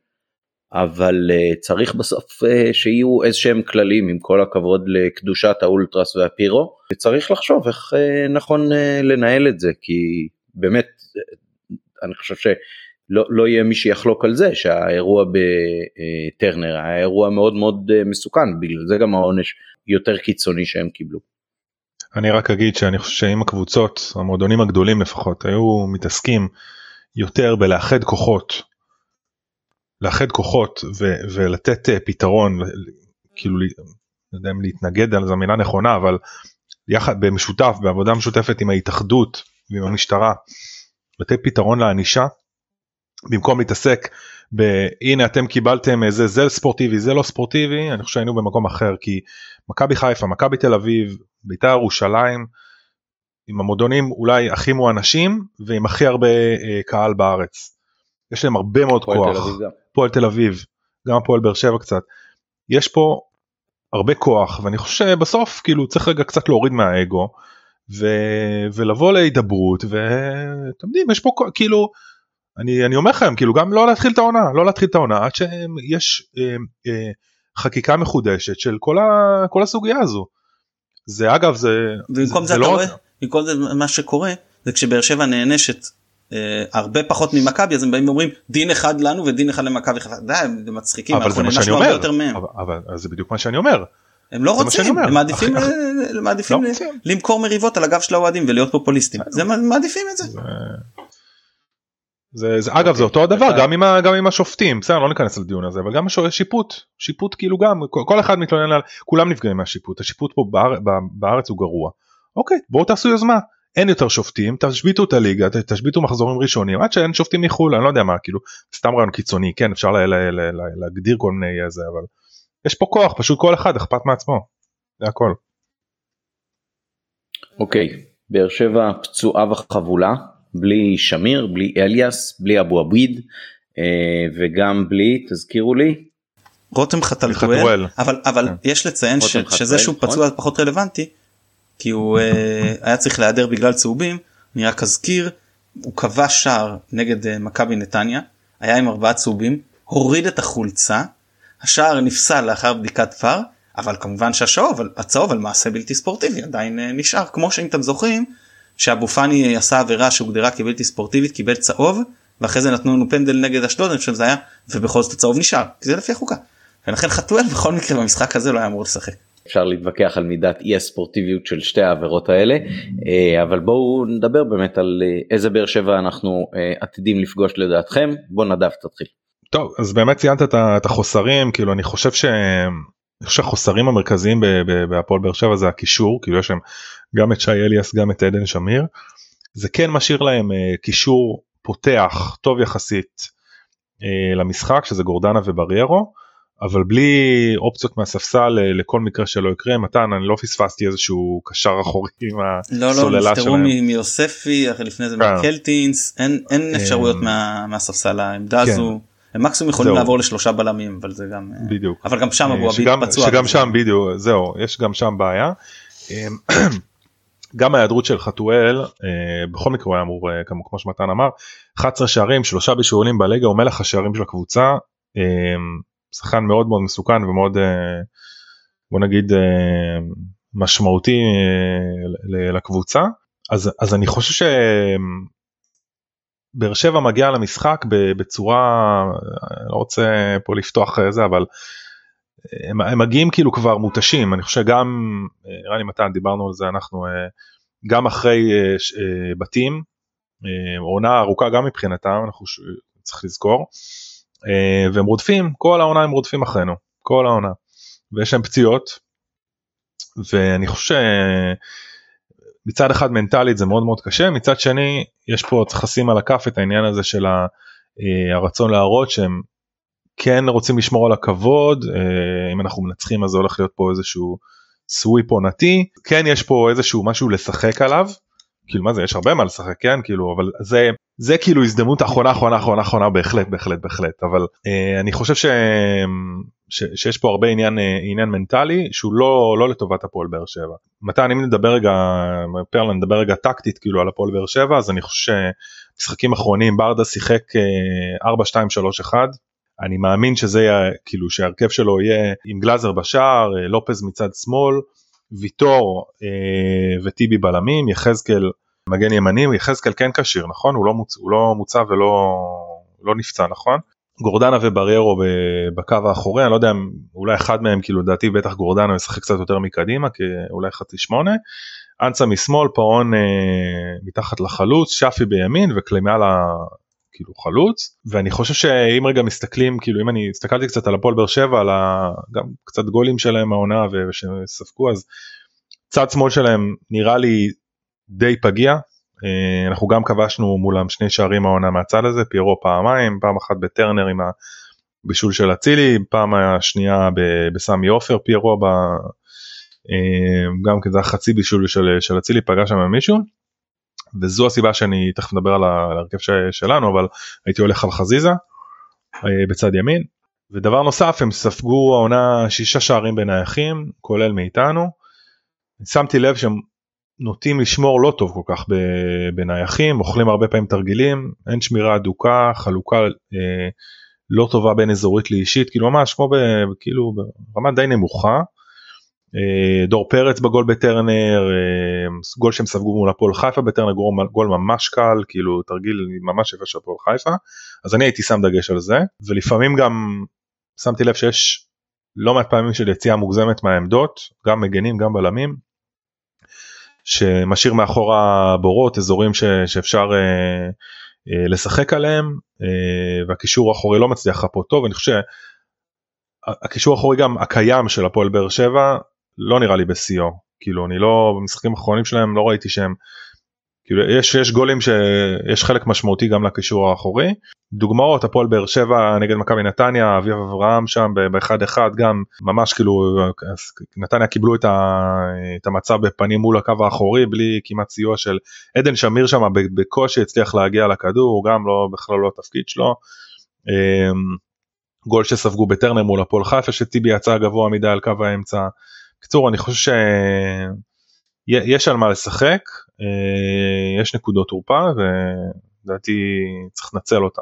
[SPEAKER 1] אבל uh, צריך בסוף שיהיו איזה שהם כללים עם כל הכבוד לקדושת האולטרס והפירו וצריך לחשוב איך נכון לנהל את זה כי באמת אני חושב שלא לא יהיה מי שיחלוק על זה שהאירוע בטרנר היה אירוע מאוד מאוד uh, מסוכן בגלל זה גם העונש יותר קיצוני שהם קיבלו.
[SPEAKER 2] אני רק אגיד שאני חושב שאם הקבוצות המועדונים הגדולים לפחות היו מתעסקים יותר בלאחד כוחות לאחד כוחות ו- ולתת אה, פתרון כאילו לא יודע אם להתנגד על זו מילה נכונה אבל יחד במשותף בעבודה משותפת עם ההתאחדות ועם המשטרה לתת פתרון לענישה במקום להתעסק בהנה אתם קיבלתם איזה זה ספורטיבי זה לא ספורטיבי אני חושב שהיינו במקום אחר כי מכבי חיפה מכבי תל אביב בית"ר ירושלים עם המועדונים אולי הכי מואנשים ועם הכי הרבה אה, קהל בארץ. יש להם הרבה מאוד
[SPEAKER 1] הפועל
[SPEAKER 2] כוח.
[SPEAKER 1] תל אביב גם.
[SPEAKER 2] הפועל תל אביב, גם הפועל באר שבע קצת. יש פה הרבה כוח ואני חושב שבסוף כאילו צריך רגע קצת להוריד מהאגו ו... ולבוא להידברות ואתם יודעים יש פה כאילו אני אני אומר לכם כאילו גם לא להתחיל את העונה לא להתחיל את העונה עד שיש אה, אה, חקיקה מחודשת של כל, ה... כל הסוגיה הזו. זה אגב זה
[SPEAKER 3] במקום זה,
[SPEAKER 2] זה
[SPEAKER 3] אתה
[SPEAKER 2] לא
[SPEAKER 3] רואה, במקום זה מה שקורה זה כשבאר שבע נענשת אה, הרבה פחות ממכבי אז הם באים ואומרים דין אחד לנו ודין אחד למכבי חיפה. די הם מצחיקים
[SPEAKER 2] אבל זה מה שאני אומר. אבל, אבל זה בדיוק מה שאני אומר
[SPEAKER 3] הם לא
[SPEAKER 2] זה
[SPEAKER 3] רוצים. הם מעדיפים
[SPEAKER 2] אחי,
[SPEAKER 3] אה, מעדיפים
[SPEAKER 2] לא
[SPEAKER 3] ל-. למכור מריבות על הגב של האוהדים ולהיות פופוליסטים זה מה- מעדיפים את זה.
[SPEAKER 2] זה, זה, אגב זה אותו הדבר
[SPEAKER 1] אתה-
[SPEAKER 2] גם עם, ה, גם עם השופטים. בסדר לא ניכנס לדיון הזה אבל גם שיפוט שיפוט כאילו גם כל, אחד מתלונן על כולם נפגעים מהשיפוט השיפוט פה באר, ב- בארץ הוא גרוע. אוקיי בואו תעשו יוזמה. אין יותר שופטים תשביתו את הליגה תשביתו מחזורים ראשונים עד שאין שופטים מחו"ל אני לא יודע מה כאילו סתם רעיון קיצוני כן אפשר לה, לה, לה, לה, להגדיר כל מיני זה אבל יש פה כוח פשוט כל אחד אכפת מעצמו. זה הכל.
[SPEAKER 1] אוקיי, באר שבע פצועה וחבולה, בלי שמיר, בלי אליאס, בלי אבו עביד, אה, וגם בלי, תזכירו לי.
[SPEAKER 3] רותם חתלתואל, אבל, אבל כן. יש לציין ש, שזה שהוא נכון? פצוע פחות רלוונטי, כי הוא היה צריך להיעדר בגלל צהובים, אני רק אזכיר, הוא כבש שער נגד מכבי נתניה, היה עם ארבעה צהובים, הוריד את החולצה, השער נפסל לאחר בדיקת פאר, אבל כמובן שהצהוב הצהוב על מעשה בלתי ספורטיבי עדיין נשאר כמו שאם אתם זוכרים שאבו פאני עשה עבירה שהוגדרה כבלתי ספורטיבית קיבל צהוב ואחרי זה נתנו לנו פנדל נגד אשדוד אני חושב שזה היה ובכל זאת הצהוב נשאר כי זה לפי החוקה. ולכן חתואל בכל מקרה במשחק הזה לא היה אמור לשחק.
[SPEAKER 1] אפשר להתווכח על מידת אי הספורטיביות של שתי העבירות האלה אה, אבל בואו נדבר באמת על אה, איזה באר שבע אנחנו אה, עתידים לפגוש לדעתכם בוא נדב תתחיל.
[SPEAKER 2] טוב אז באמת ציינת את החוסרים כאילו אני חושב שהחוסרים המרכזיים בהפועל באר שבע זה הקישור כאילו יש שם גם את שי אליאס גם את עדן שמיר זה כן משאיר להם קישור פותח טוב יחסית למשחק שזה גורדנה ובריירו אבל בלי אופציות מהספסל אה, לכל מקרה שלא יקרה מתן אני לא פספסתי איזשהו קשר אחורי עם
[SPEAKER 3] הסוללה שלהם. לא לא נפטרו מיוספי לפני זה כן. מקלטינס אין אה, אפשרויות מה, מהספסל העמדה כן. הזו. הם מקסימום יכולים זהו. לעבור לשלושה בלמים אבל זה גם אה,
[SPEAKER 2] בדיוק
[SPEAKER 3] אבל גם שם אבו עביד
[SPEAKER 2] פצוע שגם שם בדיוק זהו יש גם שם בעיה. גם ההיעדרות של חתואל בכל מקרה הוא היה אמור כמו שמתן אמר 11 שערים שלושה בישולים בליגה הוא מלך השערים של הקבוצה שחקן מאוד מאוד מסוכן ומאוד אה, בוא נגיד אה, משמעותי אה, לקבוצה אז אז אני חושב שבאר שבע מגיע למשחק בצורה לא רוצה פה לפתוח זה אבל הם, הם מגיעים כאילו כבר מותשים. אני חושב גם נראה לי מתן דיברנו על זה אנחנו גם אחרי בתים עונה ארוכה גם מבחינתם אנחנו צריך לזכור. אה, והם רודפים כל העונה הם רודפים אחרינו כל העונה. ויש להם פציעות ואני חושב שמצד אחד מנטלית זה מאוד מאוד קשה מצד שני יש פה צריך לשים על הכף את העניין הזה של אה, הרצון להראות שהם כן רוצים לשמור על הכבוד אה, אם אנחנו מנצחים אז זה הולך להיות פה איזשהו סוויפ עונתי. כן יש פה איזשהו משהו לשחק עליו. כאילו מה זה יש הרבה מה לשחק כן? כאילו אבל זה זה כאילו הזדמנות אחרונה אחרונה אחרונה אחרונה בהחלט בהחלט בהחלט. אבל אה, אני חושב ש, שיש פה הרבה עניין אה, עניין מנטלי שהוא לא לא לטובת הפועל באר שבע. מתן אם נדבר רגע פרלה נדבר רגע טקטית כאילו על הפועל באר שבע אז אני חושב שמשחקים אחרונים ברדה שיחק אה, 4 2 3 1 אני מאמין שזה יהיה כאילו שההרכב שלו יהיה עם גלאזר בשער אה, לופז מצד שמאל ויטור אה, וטיבי בלמים יחזקאל מגן ימני יחזקאל כן כשיר נכון? הוא לא, מוצ... הוא לא מוצב ולא לא נפצע נכון גורדנה ובריירו בקו האחורי אני לא יודע אולי אחד מהם כאילו לדעתי בטח גורדנה ישחק קצת יותר מקדימה כי אולי חצי שמונה. אנסה משמאל פאון אה, מתחת לחלוץ שפי בימין וקלימאלה כאילו חלוץ. ואני חושב שאם רגע מסתכלים כאילו אם אני הסתכלתי קצת על הפועל באר שבע על ה... גם קצת גולים שלהם העונה ושספגו אז צד שמאל שלהם נראה לי די פגיע אנחנו גם כבשנו מולם שני שערים העונה מהצד הזה פיירו פעמיים פעם אחת בטרנר עם הבישול של אצילי פעם השנייה בסמי עופר פיירו ב... אה, גם כן זה חצי בישול של אצילי פגש שם מישהו וזו הסיבה שאני תכף מדבר על ההרכב שלנו אבל הייתי הולך על חזיזה אה, בצד ימין ודבר נוסף הם ספגו העונה שישה שערים בנייחים כולל מאיתנו. שמתי לב שהם נוטים לשמור לא טוב כל כך בנייחים אוכלים הרבה פעמים תרגילים אין שמירה אדוקה חלוקה אה, לא טובה בין אזורית לאישית כאילו ממש כמו ב, כאילו ברמה די נמוכה. אה, דור פרץ בגול בטרנר, אה, גול שהם ספגו מול הפועל חיפה בטרנר, גול ממש קל, כאילו תרגיל ממש יפה של הפועל חיפה, אז אני הייתי שם דגש על זה, ולפעמים גם שמתי לב שיש לא מעט פעמים של יציאה מוגזמת מהעמדות, גם מגנים גם בלמים, שמשאיר מאחורה בורות, אזורים ש, שאפשר אה, אה, לשחק עליהם, אה, והקישור האחורי לא מצליח לחפות טוב, אני חושב שהקישור האחורי גם הקיים של הפועל באר שבע לא נראה לי בשיאו. כאילו אני לא במשחקים האחרונים שלהם לא ראיתי שהם כאילו יש יש גולים שיש חלק משמעותי גם לקישור האחורי. דוגמאות הפועל באר שבע נגד מכבי נתניה אביב אברהם שם באחד אחד גם ממש כאילו נתניה קיבלו את, ה, את המצב בפנים מול הקו האחורי בלי כמעט סיוע של עדן שמיר שם בקושי הצליח להגיע לכדור גם לא בכלל לא התפקיד שלו. גול שספגו בטרנר מול הפועל חיפה שטיבי יצא גבוה מדי על קו האמצע. בקיצור אני חושב שיש על מה לשחק יש נקודות תורפה ולדעתי צריך לנצל אותם.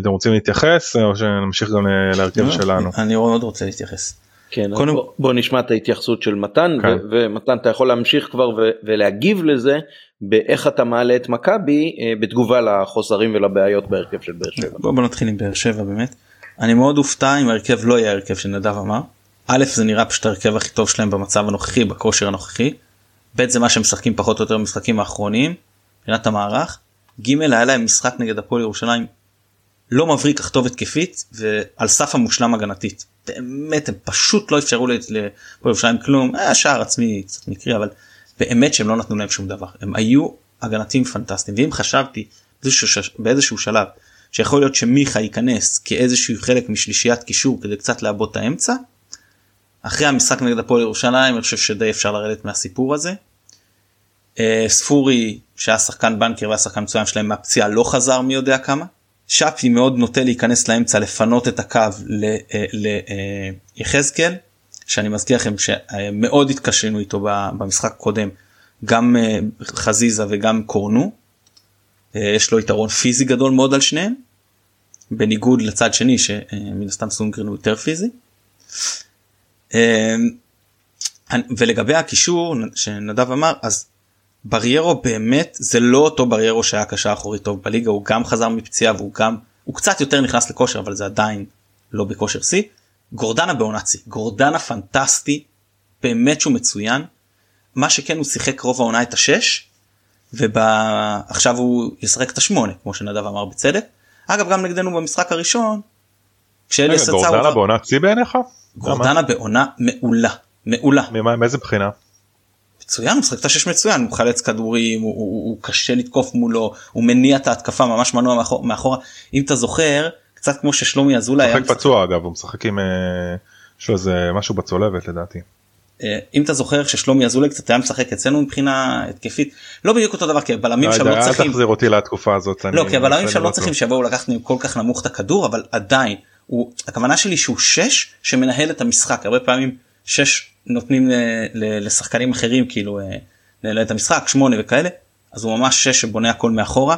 [SPEAKER 2] אתם רוצים להתייחס או שנמשיך גם להרכב לא, שלנו?
[SPEAKER 3] אני מאוד רוצה להתייחס.
[SPEAKER 1] כן, קודם... בוא, בוא נשמע את ההתייחסות של מתן כן. ו- ומתן אתה יכול להמשיך כבר ו- ולהגיב לזה באיך אתה מעלה את מכבי אה, בתגובה לחוסרים ולבעיות בהרכב של באר שבע.
[SPEAKER 3] בוא, בוא נתחיל עם באר שבע באמת. אני מאוד אופתע אם ההרכב לא יהיה הרכב שנדב אמר. א' זה נראה פשוט ההרכב הכי טוב שלהם במצב הנוכחי בכושר הנוכחי. ב' זה מה שהם משחקים פחות או יותר במשחקים האחרונים. מבחינת המערך. ג' היה להם משחק נגד הפועל ירושלים לא מבריק אך טוב התקפית ועל סף המושלם הגנתית. באמת הם פשוט לא אפשרו לפועל ירושלים כלום היה שער עצמי קצת מקרי אבל באמת שהם לא נתנו להם שום דבר הם היו הגנתיים פנטסטיים ואם חשבתי באיזשהו שלב שיכול להיות שמיכה ייכנס כאיזשהו חלק משלישיית קישור כדי קצת לעבוד את האמצע. אחרי המשחק נגד הפועל ירושלים אני חושב שדי אפשר לרדת מהסיפור הזה. אה, ספורי שהיה שחקן בנקר והיה שחקן מצוין שלהם מהפציעה לא חזר מי יודע כמה. שפי מאוד נוטה להיכנס לאמצע לפנות את הקו ליחזקאל שאני מזכיר לכם שמאוד התקשינו איתו במשחק קודם גם אה, חזיזה וגם קורנו. אה, יש לו יתרון פיזי גדול מאוד על שניהם בניגוד לצד שני שמן הסתם סונגרן הוא יותר פיזי. אה, ולגבי הקישור שנדב אמר אז בריירו באמת זה לא אותו בריירו שהיה קשר אחורי טוב בליגה הוא גם חזר מפציעה והוא גם הוא קצת יותר נכנס לכושר אבל זה עדיין לא בכושר שיא. גורדנה בעונת שיא גורדנה פנטסטי באמת שהוא מצוין. מה שכן הוא שיחק רוב העונה את השש ועכשיו הוא ישחק את השמונה כמו שנדב אמר בצדק. אגב גם נגדנו במשחק הראשון.
[SPEAKER 2] כשאליאס יצא גורדנה בעונת שיא בעיניך?
[SPEAKER 3] גורדנה בעונה מעולה מעולה.
[SPEAKER 2] מאיזה בחינה?
[SPEAKER 3] מצוין הוא משחק את השש מצוין הוא מחלץ כדורים הוא, הוא, הוא קשה לתקוף מולו הוא מניע את ההתקפה ממש מנוע מאחור, מאחורה אם אתה זוכר קצת כמו ששלומי אזולאי
[SPEAKER 2] היה משחק פצוע אגב הוא משחק עם אה, יש לו איזה משהו בצולבת לדעתי.
[SPEAKER 3] אה, אם אתה זוכר ששלומי אזולאי קצת היה משחק אצלנו מבחינה התקפית לא בדיוק אותו דבר כי הבלמים
[SPEAKER 2] לא שם לא צריכים. אל תחזיר אותי לתקופה הזאת.
[SPEAKER 3] לא כי הבלמים שם לא צריכים שיבואו לקחת כל כך נמוך את הכדור אבל עדיין הוא הכוונה שלי שהוא שש שמנהל את המשחק. הרבה פעמים שש נותנים לשחקנים אחרים כאילו אה, לנהל את המשחק שמונה וכאלה אז הוא ממש שש שבונה הכל מאחורה.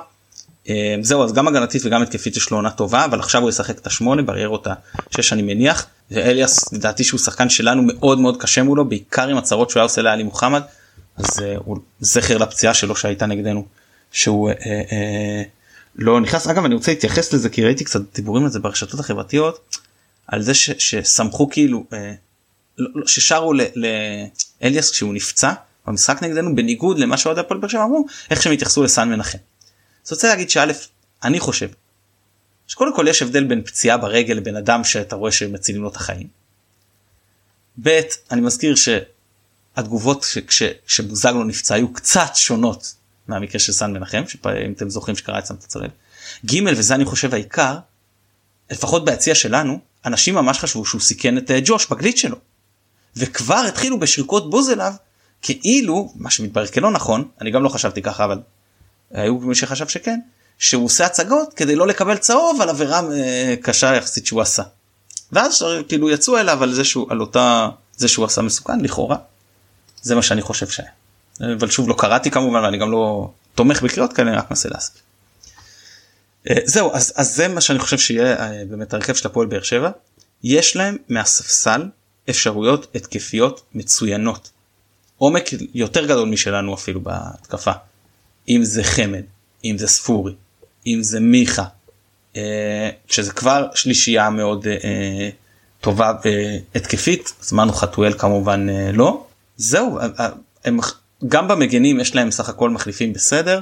[SPEAKER 3] אה, זהו אז גם הגנתית וגם התקפית יש לו עונה טובה אבל עכשיו הוא ישחק את השמונה בריירו את השש אני מניח. ואליאס לדעתי שהוא שחקן שלנו מאוד מאוד קשה מולו בעיקר עם הצהרות שהוא היה עושה לאלי מוחמד. אז uh, הוא זכר לפציעה שלו שהייתה נגדנו שהוא uh, uh, לא נכנס אגב אני רוצה להתייחס לזה כי ראיתי קצת דיבורים על זה ברשתות החברתיות על זה ש, שסמכו כאילו uh, לא, לא, ששרו לאליאס כשהוא נפצע במשחק נגדנו בניגוד למה שאוהדי הפועל באר שבע אמרו איך שהם התייחסו לסן מנחם. אז רוצה להגיד שא' אני חושב שקודם כל יש הבדל בין פציעה ברגל לבן אדם שאתה רואה שמצילים לו את החיים. ב' אני מזכיר שהתגובות כשבוזגלו נפצע היו קצת שונות מהמקרה של סן מנחם אם אתם זוכרים שקרה אצלם את הצולב. ג' וזה אני חושב העיקר לפחות ביציע שלנו אנשים ממש חשבו שהוא סיכן את אה, ג'וש בגליץ' שלו. וכבר התחילו בשריקות בוז אליו כאילו מה שמתברר כלא נכון אני גם לא חשבתי ככה אבל היו מי שחשב שכן שהוא עושה הצגות כדי לא לקבל צהוב על עבירה אה, קשה יחסית שהוא עשה. ואז כאילו יצאו אליו על זה שהוא על אותה זה שהוא עשה מסוכן לכאורה. זה מה שאני חושב שהיה. אבל שוב לא קראתי כמובן ואני גם לא תומך בקריאות כאלה אני רק מנסה להסביר. אה, זהו אז, אז זה מה שאני חושב שיהיה אה, באמת הרכב של הפועל באר שבע. יש להם מהספסל אפשרויות התקפיות מצוינות. עומק יותר גדול משלנו אפילו בהתקפה. אם זה חמד, אם זה ספורי, אם זה מיכה, אה, שזה כבר שלישייה מאוד טובה והתקפית, זמנו חתואל כמובן לא. זהו, הם גם במגנים יש להם סך הכל מחליפים בסדר,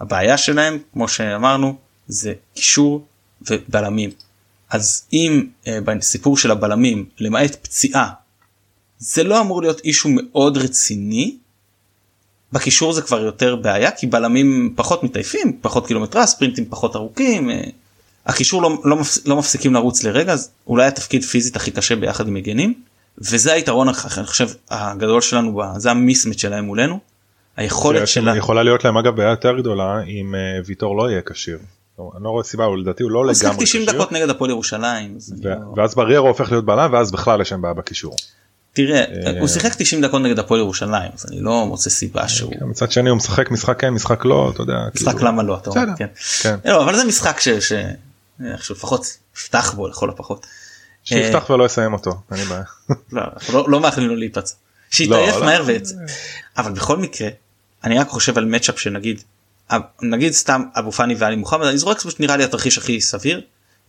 [SPEAKER 3] הבעיה שלהם כמו שאמרנו זה קישור ובלמים. אז אם אה, בסיפור של הבלמים למעט פציעה זה לא אמור להיות אישו מאוד רציני. בקישור זה כבר יותר בעיה כי בלמים פחות מתעייפים פחות קילומטרה ספרינטים פחות ארוכים אה, הקישור לא, לא, מפס, לא מפסיקים לרוץ לרגע אז אולי התפקיד פיזית הכי קשה ביחד עם מגנים וזה היתרון אני חושב הגדול שלנו זה המיסמט שלהם מולנו.
[SPEAKER 2] היכולת שלה יכולה להיות להם אגב בעיה יותר גדולה אם uh, ויטור לא יהיה כשיר. אני לא רואה סיבה, הוא לדעתי הוא לא לגמרי
[SPEAKER 3] הוא שיחק 90
[SPEAKER 2] כשיר.
[SPEAKER 3] דקות נגד הפועל ירושלים. לא-
[SPEAKER 2] ואז בריירו הופך להיות בלם ואז בכלל יש שם בעיה בקישור.
[SPEAKER 3] תראה,
[SPEAKER 2] אה,
[SPEAKER 3] הוא שיחק 90 דקות נגד הפועל ירושלים, אז אני לא מוצא סיבה שהוא...
[SPEAKER 2] כן, מצד שני הוא משחק משחק כן משחק לא אתה יודע.
[SPEAKER 3] משחק
[SPEAKER 2] כאילו-
[SPEAKER 3] למה לא, אתה אומר, כן.
[SPEAKER 2] כן.
[SPEAKER 3] לא, אבל זה משחק ש... איכשהו לפחות יפתח בו לכל הפחות.
[SPEAKER 2] שיפתח ולא יסיים אותו אין לי בעיה.
[SPEAKER 3] לא, אנחנו לא- לא מאחלים לו להיפצע. שיתעייף
[SPEAKER 2] לא, לא.
[SPEAKER 3] מהר ויצא. אבל בכל מקרה, אני רק חושב על מצ'אפ שנגיד, נגיד סתם אבו פאני ואלי מוחמד, אני זורק נראה לי התרחיש הכי סביר,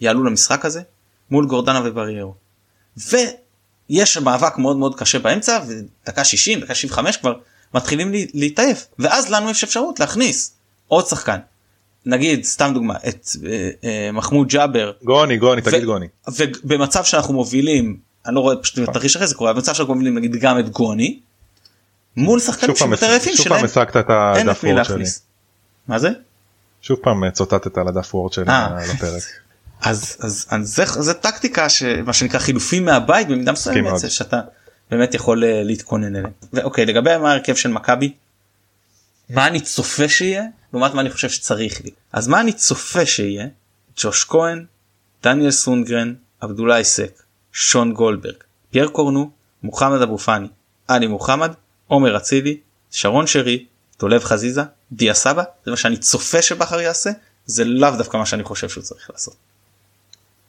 [SPEAKER 3] יעלו למשחק הזה מול גורדנה ובריירו. ויש מאבק מאוד מאוד קשה באמצע, ודקה 60, דקה 75 כבר מתחילים לה- להתעייף, ואז לנו יש אפשרות להכניס עוד שחקן. נגיד סתם דוגמה את אה, אה, מחמוד ג'אבר
[SPEAKER 2] גוני גוני תגיד גוני.
[SPEAKER 3] ובמצב שאנחנו מובילים אני לא רואה פשוט את התרחיש אחרי זה קורה במצב שאנחנו מובילים נגיד גם את גוני מול שחקנים שהם יותר יפים
[SPEAKER 2] שוב פעם
[SPEAKER 3] שלהם
[SPEAKER 2] השגת את
[SPEAKER 3] אין
[SPEAKER 2] הדף
[SPEAKER 3] את מי
[SPEAKER 2] וורד שלי.
[SPEAKER 3] להכניס. מה זה?
[SPEAKER 2] שוב פעם צוטטת על הדף וורד שלי
[SPEAKER 3] אה.
[SPEAKER 2] לפרק.
[SPEAKER 3] אז אז אז זה זה טקטיקה שמה שנקרא חילופים מהבית במידה מסוימת. זה שאתה באמת יכול אה, להתכונן אליהם. ואוקיי לגבי מה ההרכב של מכבי. מה אני צופה שיהיה לעומת מה אני חושב שצריך לי אז מה אני צופה שיהיה ג'וש כהן דניאל סונגרן עבדולאי סק שון גולדברג פייר קורנו מוחמד אבו פאני עלי מוחמד עומר אצילי שרון שרי דולב חזיזה דיה סבא זה מה שאני צופה שבכר יעשה זה לאו דווקא מה שאני חושב שהוא צריך לעשות.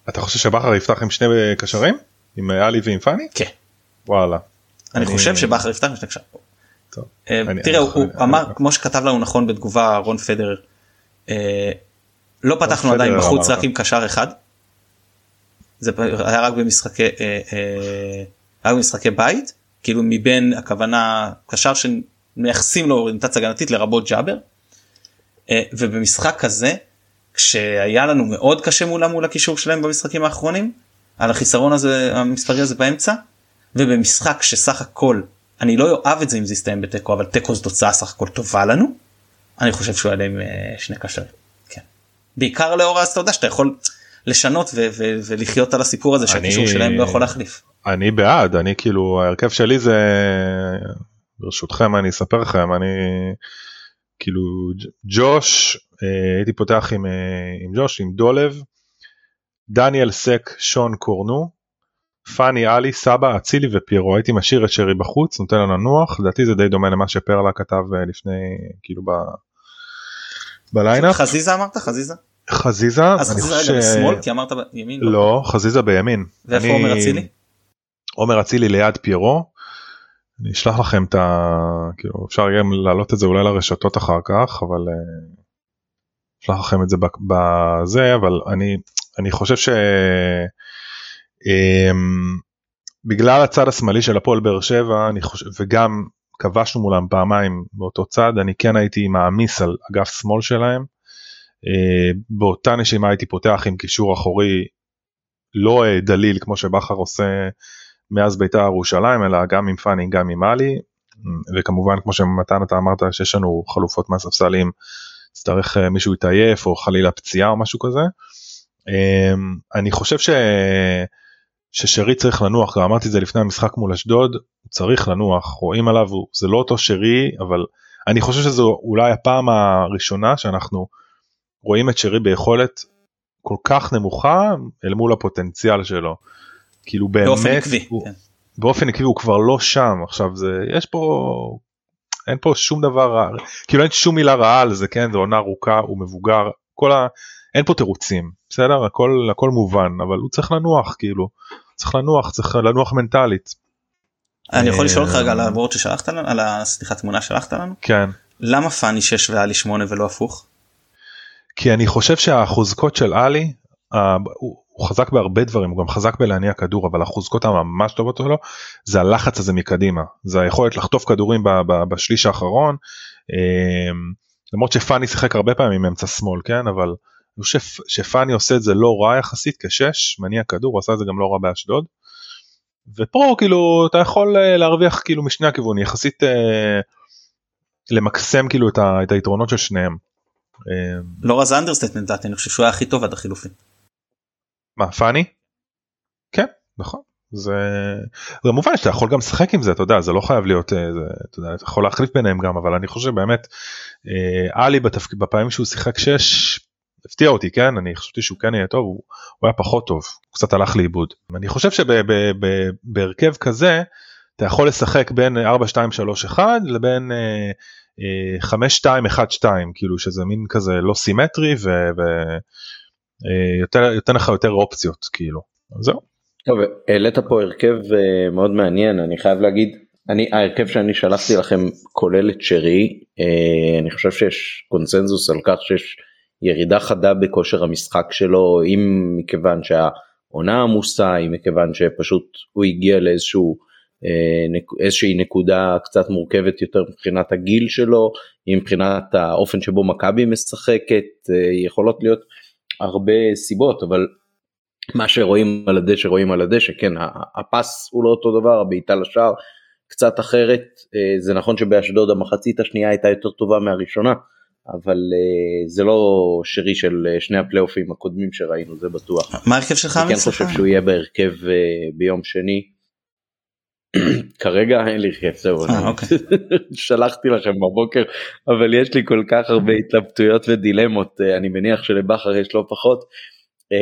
[SPEAKER 2] אתה חושב שבכר יפתח עם שני קשרים? עם עלי ועם פאני?
[SPEAKER 3] כן.
[SPEAKER 2] וואלה.
[SPEAKER 3] אני
[SPEAKER 2] אני-
[SPEAKER 3] חושב שבכר יפתח משני קשרים. אה, תראה הוא אמר כמו שכתב לנו נכון בתגובה רון פדרר אה, לא פתחנו עדיין בחוץ רק עם קשר אחד. זה היה רק במשחקי אה, רק במשחקי בית כאילו מבין הכוונה קשר שמייחסים לו אוריינטציה הגנתית לרבות ג'אבר. ובמשחק כזה כשהיה לנו מאוד קשה מולם מול הקישור שלהם במשחקים האחרונים על החיסרון הזה המספרי הזה באמצע ובמשחק שסך הכל אני לא אוהב את זה אם זה יסתיים בתיקו אבל תיקו זו תוצאה סך הכל טובה לנו. אני חושב שהוא יעלה עם אה, שני קשרים. כן. בעיקר לאור אז אתה יודע שאתה יכול לשנות ו- ו- ולחיות על הסיפור הזה שהקישור שלהם לא יכול להחליף.
[SPEAKER 2] אני בעד אני כאילו ההרכב שלי זה ברשותכם אני אספר לכם אני כאילו ג'וש אה, הייתי פותח עם, אה, עם ג'וש עם דולב דניאל סק שון קורנו פאני עלי סבא אצילי ופיירו הייתי משאיר את שרי בחוץ נותן לו לנוח לדעתי זה די דומה למה שפרלה כתב אה, לפני כאילו ב... בליינאפ
[SPEAKER 3] חזיזה אמרת חזיזה?
[SPEAKER 2] חזיזה
[SPEAKER 3] אז
[SPEAKER 2] אני
[SPEAKER 3] חזיזה רגע
[SPEAKER 2] ש-
[SPEAKER 3] בשמאל כי אמרת בימין.
[SPEAKER 2] לא חזיזה בימין
[SPEAKER 3] ואיפה
[SPEAKER 2] אני-
[SPEAKER 3] עומר אצילי?
[SPEAKER 2] עומר אצילי ליד פיירו. אני אשלח לכם את ה... כאילו אפשר גם להעלות את זה אולי לרשתות אחר כך אבל אה, אשלח לכם את זה בזה אבל אני אני חושב ש... אמ, בגלל הצד השמאלי של הפועל באר שבע אני חושב וגם כבשנו מולם פעמיים באותו צד אני כן הייתי מעמיס על אגף שמאל שלהם. אה, באותה נשימה הייתי פותח עם קישור אחורי לא אה, דליל כמו שבכר עושה מאז בית"ר ירושלים אלא גם עם פאני גם עם עלי וכמובן כמו שמתן אתה אמרת שיש לנו חלופות מהספסלים יצטרך אה, מישהו יתעייף או חלילה פציעה או משהו כזה. אמ, אני חושב ש... ששרי צריך לנוח גם אמרתי את זה לפני המשחק מול אשדוד הוא צריך לנוח רואים עליו הוא, זה לא אותו שרי אבל אני חושב שזו אולי הפעם הראשונה שאנחנו רואים את שרי ביכולת כל כך נמוכה אל מול הפוטנציאל שלו. כאילו באמת
[SPEAKER 3] באופן עקבי.
[SPEAKER 2] הוא,
[SPEAKER 3] כן.
[SPEAKER 2] באופן עקבי הוא כבר לא שם עכשיו זה יש פה אין פה שום דבר רע כאילו אין שום מילה רעה על זה כן זה עונה ארוכה הוא מבוגר כל ה... אין פה תירוצים בסדר הכל הכל מובן אבל הוא צריך לנוח כאילו צריך לנוח צריך לנוח מנטלית.
[SPEAKER 3] אני יכול לשאול אותך
[SPEAKER 2] אה,
[SPEAKER 3] רגע על הוורד ששלחת לנו על הסליחה תמונה שלחת לנו?
[SPEAKER 2] כן.
[SPEAKER 3] למה פאני 6 ועלי 8 ולא הפוך?
[SPEAKER 2] כי אני חושב שהחוזקות של עלי אה, הוא, חזק בהרבה דברים הוא גם חזק בלהניע כדור אבל החוזקות הממש טובות שלו זה הלחץ הזה מקדימה. זה היכולת לחטוף כדורים בשליש האחרון אה, למרות שפאני שיחק הרבה פעמים אמצע שמאל כן? אבל אני חושב שפאני עושה את זה לא רע יחסית כשש מניע כדור הוא עשה את זה גם לא רע באשדוד. ופה כאילו אתה יכול אה, להרוויח כאילו משני הכיוונים יחסית אה, למקסם כאילו את, ה, את היתרונות של שניהם. אה,
[SPEAKER 3] לא רע זה understatement לדעתי אני חושב שהוא היה הכי טוב עד החילופין.
[SPEAKER 2] מה פאני? כן נכון זה כמובן שאתה יכול גם לשחק עם זה אתה יודע זה לא חייב להיות אה, זה, אתה, יודע, אתה יכול להחליף ביניהם גם אבל אני חושב באמת אה, עלי בתפק... בפעמים שהוא שיחק 6 הפתיע אותי כן? אני חשבתי שהוא כן יהיה טוב הוא, הוא היה פחות טוב הוא קצת הלך לאיבוד. אני חושב שבהרכב כזה אתה יכול לשחק בין 4 2 3 1 לבין 5 2 1 2 כאילו שזה מין כזה לא סימטרי ויותר אה, לך יותר אופציות כאילו. זהו.
[SPEAKER 1] טוב העלית פה הרכב אה, מאוד מעניין אני חייב להגיד אני ההרכב שאני שלחתי לכם כולל את שרי אה, אני חושב שיש קונצנזוס על כך שיש ירידה חדה בכושר המשחק שלו אם מכיוון שהעונה עמוסה אם מכיוון שפשוט הוא הגיע לאיזשהו אה, איזושהי נקודה קצת מורכבת יותר מבחינת הגיל שלו מבחינת האופן שבו מכבי משחקת יכולות להיות הרבה סיבות אבל מה שרואים על הדשא רואים על הדשא כן הפס הוא לא אותו דבר הבעיטה לשער קצת אחרת אה, זה נכון שבאשדוד המחצית השנייה הייתה יותר טובה מהראשונה אבל אה, זה לא שרי של אה, שני הפלייאופים הקודמים שראינו זה בטוח.
[SPEAKER 3] מה ההרכב שלך?
[SPEAKER 1] אני כן חושב שהוא יהיה בהרכב ביום שני. כרגע אין לי הרכב זהו אוקיי. שלחתי לכם בבוקר אבל יש לי כל כך הרבה התלבטויות ודילמות אני מניח שלבכר יש לא פחות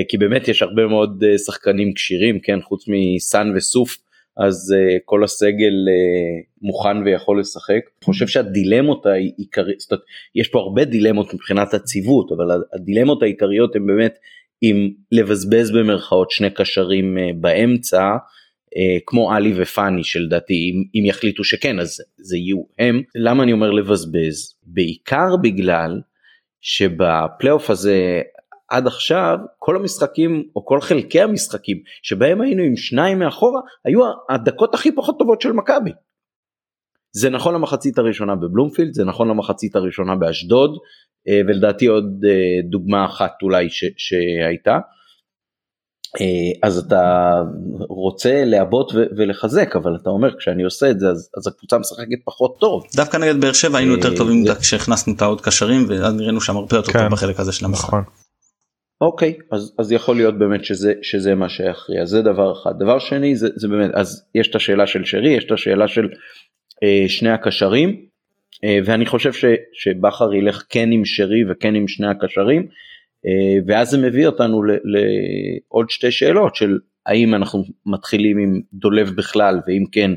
[SPEAKER 1] כי באמת יש הרבה מאוד שחקנים כשירים כן חוץ מסאן וסוף אז uh, כל הסגל uh, מוכן ויכול לשחק. אני חושב שהדילמות העיקריות, זאת אומרת, יש פה הרבה דילמות מבחינת הציוות, אבל הדילמות העיקריות הן באמת אם לבזבז במרכאות שני קשרים uh, באמצע, uh, כמו עלי ופאני שלדעתי אם, אם יחליטו שכן אז זה יהיו הם. למה אני אומר לבזבז? בעיקר בגלל שבפלייאוף הזה עד עכשיו כל המשחקים או כל חלקי המשחקים שבהם היינו עם שניים מאחורה היו הדקות הכי פחות טובות של מכבי. זה נכון למחצית הראשונה בבלומפילד זה נכון למחצית הראשונה באשדוד אה, ולדעתי עוד אה, דוגמה אחת אולי ש, שהייתה. אה, אז אתה רוצה לעבות ולחזק אבל אתה אומר כשאני עושה את זה אז, אז הקבוצה משחקת פחות טוב.
[SPEAKER 3] דווקא נגד באר שבע היינו יותר טובים כשהכנסנו את העוד קשרים ואז נראינו שם הרבה יותר טוב כן. בחלק הזה של המשחק.
[SPEAKER 1] אוקיי אז אז יכול להיות באמת שזה שזה מה שיכריע. זה דבר אחד. דבר שני זה, זה באמת אז יש את השאלה של שרי יש את השאלה של אה, שני הקשרים אה, ואני חושב ש, שבכר ילך כן עם שרי וכן עם שני הקשרים אה, ואז זה מביא אותנו לעוד שתי שאלות של האם אנחנו מתחילים עם דולב בכלל ואם כן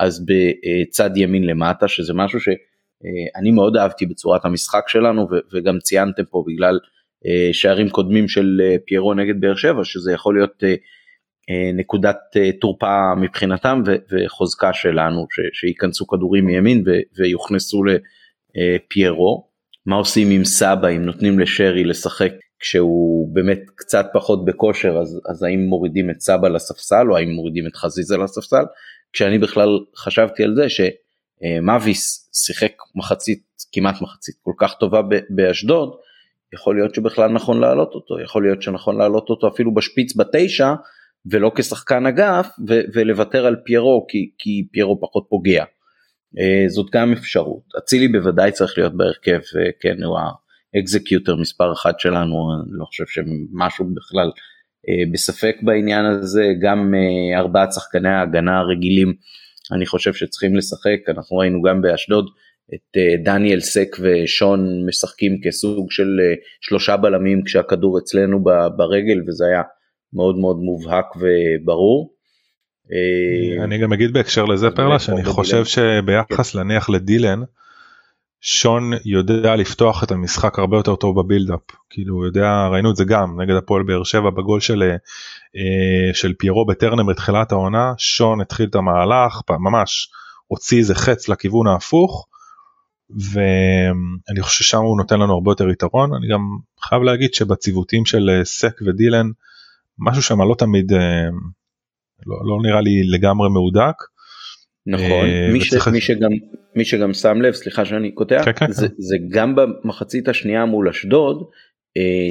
[SPEAKER 1] אז בצד ימין למטה שזה משהו שאני אה, מאוד אהבתי בצורת המשחק שלנו וגם ציינתם פה בגלל אה, שערים קודמים של אה, פיירו נגד באר שבע שזה יכול להיות אה, נקודת תורפה מבחינתם וחוזקה שלנו שייכנסו כדורים מימין ויוכנסו לפיירו. מה עושים עם סבא אם נותנים לשרי לשחק כשהוא באמת קצת פחות בכושר אז, אז האם מורידים את סבא לספסל או האם מורידים את חזיזה לספסל כשאני בכלל חשבתי על זה שמאביס שיחק מחצית כמעט מחצית כל כך טובה באשדוד יכול להיות שבכלל נכון להעלות אותו, יכול להיות שנכון להעלות אותו אפילו בשפיץ בתשע ולא כשחקן אגף ו- ולוותר על פיירו כי, כי פיירו פחות פוגע. Uh, זאת גם אפשרות. אצילי בוודאי צריך להיות בהרכב, uh, כן הוא האקזקיוטר מספר אחת שלנו, אני לא חושב שמשהו בכלל uh, בספק בעניין הזה, גם ארבעת שחקני ההגנה הרגילים אני חושב שצריכים לשחק, אנחנו ראינו גם באשדוד את אה, דניאל סק ושון משחקים כסוג של אה, שלושה בלמים כשהכדור אצלנו ברגל וזה היה מאוד מאוד מובהק וברור.
[SPEAKER 2] אה, אני גם אגיד בהקשר לזה פרלה שאני חושב שביחס כן. להניח לדילן שון יודע לפתוח את המשחק הרבה יותר טוב בבילדאפ כאילו הוא יודע ראינו את זה גם נגד הפועל באר שבע בגול של של פיירו בטרנם בתחילת העונה שון התחיל את המהלך ממש הוציא איזה חץ לכיוון ההפוך ואני חושב ששם הוא נותן לנו הרבה יותר יתרון אני גם חייב להגיד שבציוותים של אה, סק ודילן משהו שם לא תמיד אה, לא, לא נראה לי לגמרי מהודק.
[SPEAKER 1] נכון אה, מי, וצריך... ש, מי שגם מי שגם שם לב סליחה שאני קוטע כן, כן, זה, כן. זה גם במחצית השנייה מול אשדוד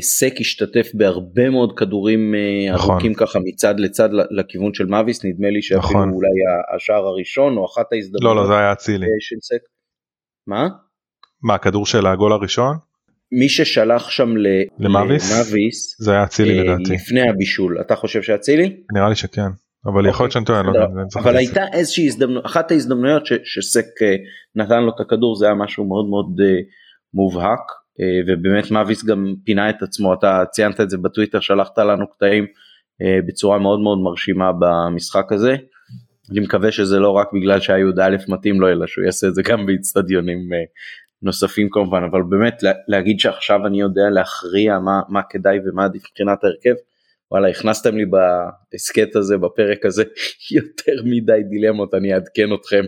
[SPEAKER 1] סק השתתף בהרבה מאוד כדורים נכון. ארוכים ככה מצד לצד לכיוון של מאביס נדמה לי שאפילו נכון. אולי השער הראשון או אחת ההזדמנות
[SPEAKER 2] לא לא זה היה אצילי
[SPEAKER 1] של סק מה?
[SPEAKER 2] מה הכדור של הגול הראשון?
[SPEAKER 1] מי ששלח שם
[SPEAKER 2] למאביס,
[SPEAKER 1] למאביס
[SPEAKER 2] זה היה אצילי אה, לדעתי.
[SPEAKER 1] לפני הבישול, אתה חושב שאצילי?
[SPEAKER 2] נראה לי שכן, אבל יכול להיות שאני טועה, לא יודע.
[SPEAKER 1] אבל הייתה איזושהי הזדמנות, אחת ההזדמנויות שסק אה, נתן לו את הכדור זה היה משהו מאוד מאוד אה, מובהק. אה, ובאמת מאביס גם פינה את עצמו, אתה ציינת את זה בטוויטר, שלחת לנו קטעים אה, בצורה מאוד מאוד מרשימה במשחק הזה. אני מקווה שזה לא רק בגלל שהי"א מתאים לו, אלא שהוא יעשה את זה גם באיצטדיונים נוספים כמובן, אבל באמת להגיד שעכשיו אני יודע להכריע מה, מה כדאי ומה עדיף מבחינת ההרכב, וואלה הכנסתם לי בהסכת הזה בפרק הזה יותר מדי דילמות אני אעדכן אתכם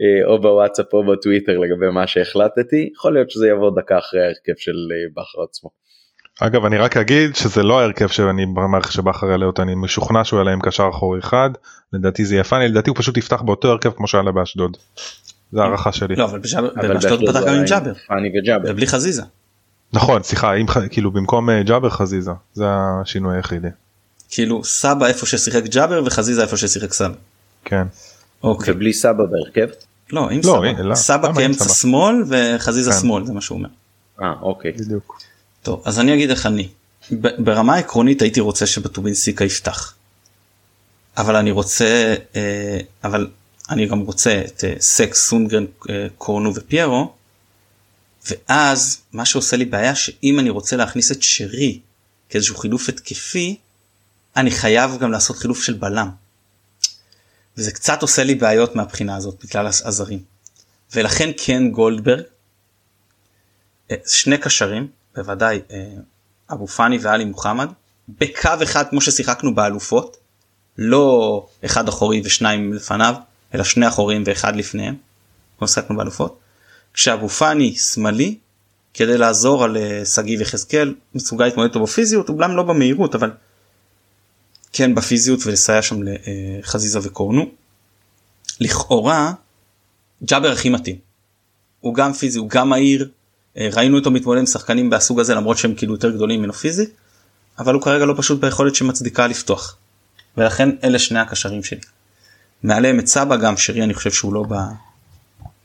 [SPEAKER 1] אה, או בוואטסאפ או בטוויטר לגבי מה שהחלטתי יכול להיות שזה יבוא דקה אחרי ההרכב של אה, בכר עצמו.
[SPEAKER 2] אגב אני רק אגיד שזה לא ההרכב שאני במערכת שבכר יעלה אותה אני משוכנע שהוא יעלה עם קשר אחורי אחד לדעתי זה יפה לדעתי הוא פשוט יפתח באותו הרכב כמו שהיה באשדוד. זה הערכה שלי.
[SPEAKER 3] לא אבל באשדוד פתח גם עם ג'אבר. ובלי חזיזה.
[SPEAKER 2] נכון סליחה אם כאילו במקום אה, ג'אבר חזיזה זה השינוי היחידי.
[SPEAKER 3] כאילו סבא איפה ששיחק ג'אבר וחזיזה איפה ששיחק סבא.
[SPEAKER 2] כן.
[SPEAKER 1] אוקיי. ובלי סבא בהרכב?
[SPEAKER 3] לא עם לא, סבא. לא, סבא כאמצע שמאל וחזיזה כן. שמאל זה מה שהוא אומר.
[SPEAKER 1] אה אוקיי.
[SPEAKER 2] בדיוק.
[SPEAKER 3] טוב אז אני אגיד איך אני. ברמה העקרונית הייתי רוצה שבטובינסיקה יפתח. אבל אני רוצה אה, אבל אני גם רוצה את אה, סקס סונגרן אה, קורנו ופיירו. ואז מה שעושה לי בעיה שאם אני רוצה להכניס את שרי כאיזשהו חילוף התקפי אני חייב גם לעשות חילוף של בלם. וזה קצת עושה לי בעיות מהבחינה הזאת בגלל הזרים. ולכן כן גולדברג, שני קשרים, בוודאי אה, אבו פאני ואלי מוחמד, בקו אחד כמו ששיחקנו באלופות, לא אחד אחורי ושניים לפניו, אלא שני אחורים ואחד לפניהם, כמו ששיחקנו באלופות. כשאבו פאני שמאלי, כדי לעזור על אה, שגיא ויחזקאל, מסוגל להתמודד אותו בפיזיות, אולי לא במהירות, אבל כן בפיזיות ולסייע שם לחזיזה וקורנו. לכאורה ג'אבר הכי מתאים. הוא גם פיזי הוא גם מהיר אה, ראינו אותו מתמודד עם שחקנים מהסוג הזה למרות שהם כאילו יותר גדולים ממנו פיזית אבל הוא כרגע לא פשוט ביכולת שמצדיקה לפתוח. ולכן אלה שני הקשרים שלי. מעליהם את סבא גם שרי אני חושב שהוא לא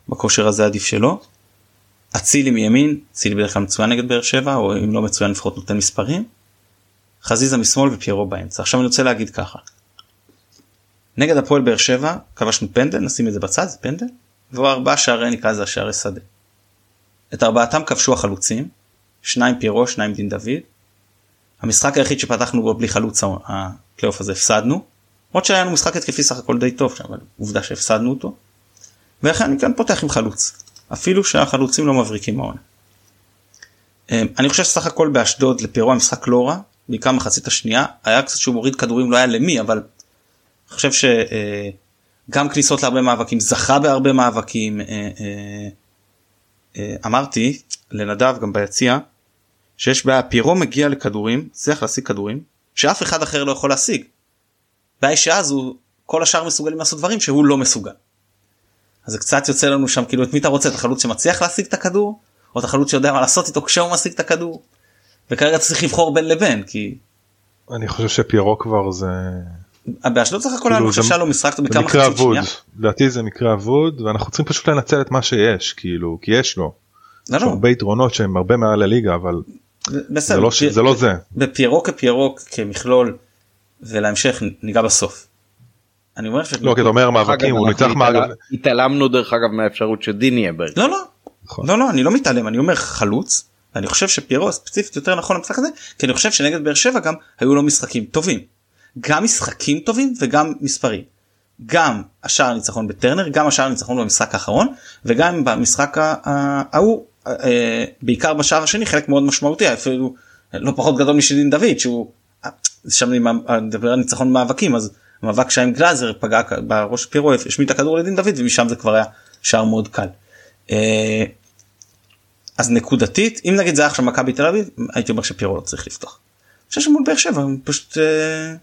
[SPEAKER 3] בכושר הזה עדיף שלו. אצילי מימין אצילי בדרך כלל מצוין נגד באר שבע או אם לא מצוין לפחות נותן מספרים. חזיזה משמאל ופיירו באמצע. עכשיו אני רוצה להגיד ככה. נגד הפועל באר שבע כבשנו פנדל נשים את זה בצד זה פנדל והוא ארבעה שערי נקרא לזה השערי שדה. את ארבעתם כבשו החלוצים שניים פיירו שניים דין דוד. המשחק היחיד שפתחנו בו בלי חלוץ הפלייאוף הזה הפסדנו. למרות שהיה לנו משחק התקפי סך הכל די טוב אבל עובדה שהפסדנו אותו. ולכן אני כאן פותח עם חלוץ אפילו שהחלוצים לא מבריקים מהעונה. אמ, אני חושב שסך הכל באשדוד לפיירו המשחק לא רע בעיקר מחצית השנייה היה קצת שהוא מוריד כדורים לא היה למי אבל אני חושב שגם אה, כניסות להרבה מאבקים זכה בהרבה מאבקים אה, אה, אמרתי לנדב גם ביציע שיש בעיה פירו מגיע לכדורים צריך להשיג כדורים שאף אחד אחר לא יכול להשיג. בעיה שאז הוא כל השאר מסוגלים לעשות דברים שהוא לא מסוגל. אז זה קצת יוצא לנו שם כאילו את מי אתה רוצה את החלוץ שמצליח להשיג את הכדור או את החלוץ שיודע מה לעשות איתו כשהוא משיג את הכדור. וכרגע צריך לבחור בין לבין כי.
[SPEAKER 2] אני חושב שפיירו כבר זה.
[SPEAKER 3] באשדוד סך הכל אני חושב שהיה לו משחק בכמה
[SPEAKER 2] חצי שנייה. לדעתי זה מקרה אבוד ואנחנו צריכים פשוט לנצל את מה שיש כאילו כי יש לו. לא, יש לא. הרבה יתרונות שהם הרבה מעל הליגה אבל בסדר, זה, לא, פי... זה לא זה.
[SPEAKER 3] בפיירו כפיירו כמכלול ולהמשך ניגע בסוף.
[SPEAKER 2] אני אומר ש... לא כי אתה אומר מאבקים הוא ניצח מאבק.
[SPEAKER 1] התעלמנו דרך אגב מהאפשרות שדין יהיה ברגע.
[SPEAKER 3] לא לא. נכון. לא לא אני לא מתעלם אני אומר חלוץ אני חושב שפיירו ספציפית יותר נכון למשחק הזה כי אני חושב שנגד באר שבע גם היו לו משחקים טובים. גם משחקים טובים וגם מספרים. גם השער הניצחון בטרנר גם השער הניצחון במשחק האחרון וגם במשחק ההוא אה, בעיקר בשער השני חלק מאוד משמעותי אפילו לא פחות גדול משדין דוד שהוא שם אני מדבר על ניצחון מאבקים אז מאבק שהיה עם גלאזר פגע בראש פירו השמיט את הכדור לדין דוד ומשם זה כבר היה שער מאוד קל. אה, אז נקודתית אם נגיד זה היה עכשיו מכבי תל אביב הייתי אומר שפירו לא צריך לפתוח. אני חושב שמול באר שבע פשוט אה,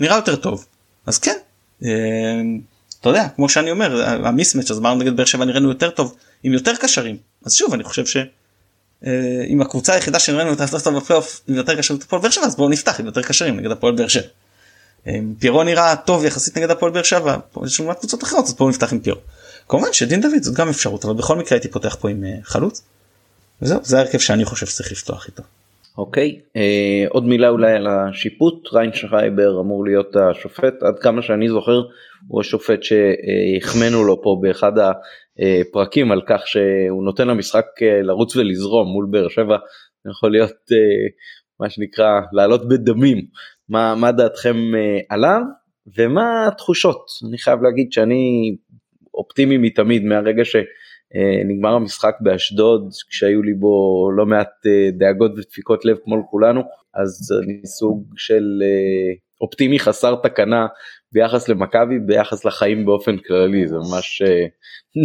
[SPEAKER 3] נראה יותר טוב אז כן אה, אתה יודע כמו שאני אומר המיסמץ' אז אמרנו נגד באר שבע נראינו יותר טוב עם יותר קשרים אז שוב אני חושב שאם אה, הקבוצה היחידה שנראינו יותר טוב בפלייאוף עם יותר קשרים הפועל באר שבע אז בואו נפתח עם יותר קשרים נגד הפועל באר שבע. אה, פירו נראה טוב יחסית נגד הפועל באר שבע יש לנו קבוצות אחרות אז בואו נפתח עם פירו. כמובן שדין דוד זאת גם אפשרות אבל בכל מקרה הייתי פותח פה עם חלוץ. וזהו זה ההרכב שאני חושב שצריך לפתוח איתו.
[SPEAKER 1] אוקיי אה, עוד מילה אולי על השיפוט ריינשרייבר אמור להיות השופט עד כמה שאני זוכר הוא השופט שהחמאנו לו פה באחד הפרקים על כך שהוא נותן למשחק אה, לרוץ ולזרום מול באר שבע יכול להיות מה שנקרא לעלות בדמים. מה, מה דעתכם עליו ומה התחושות? אני חייב להגיד שאני אופטימי מתמיד מהרגע שנגמר המשחק באשדוד כשהיו לי בו לא מעט דאגות ודפיקות לב כמו לכולנו אז אני סוג של אופטימי חסר תקנה ביחס למכבי ביחס לחיים באופן כללי זה ממש אה,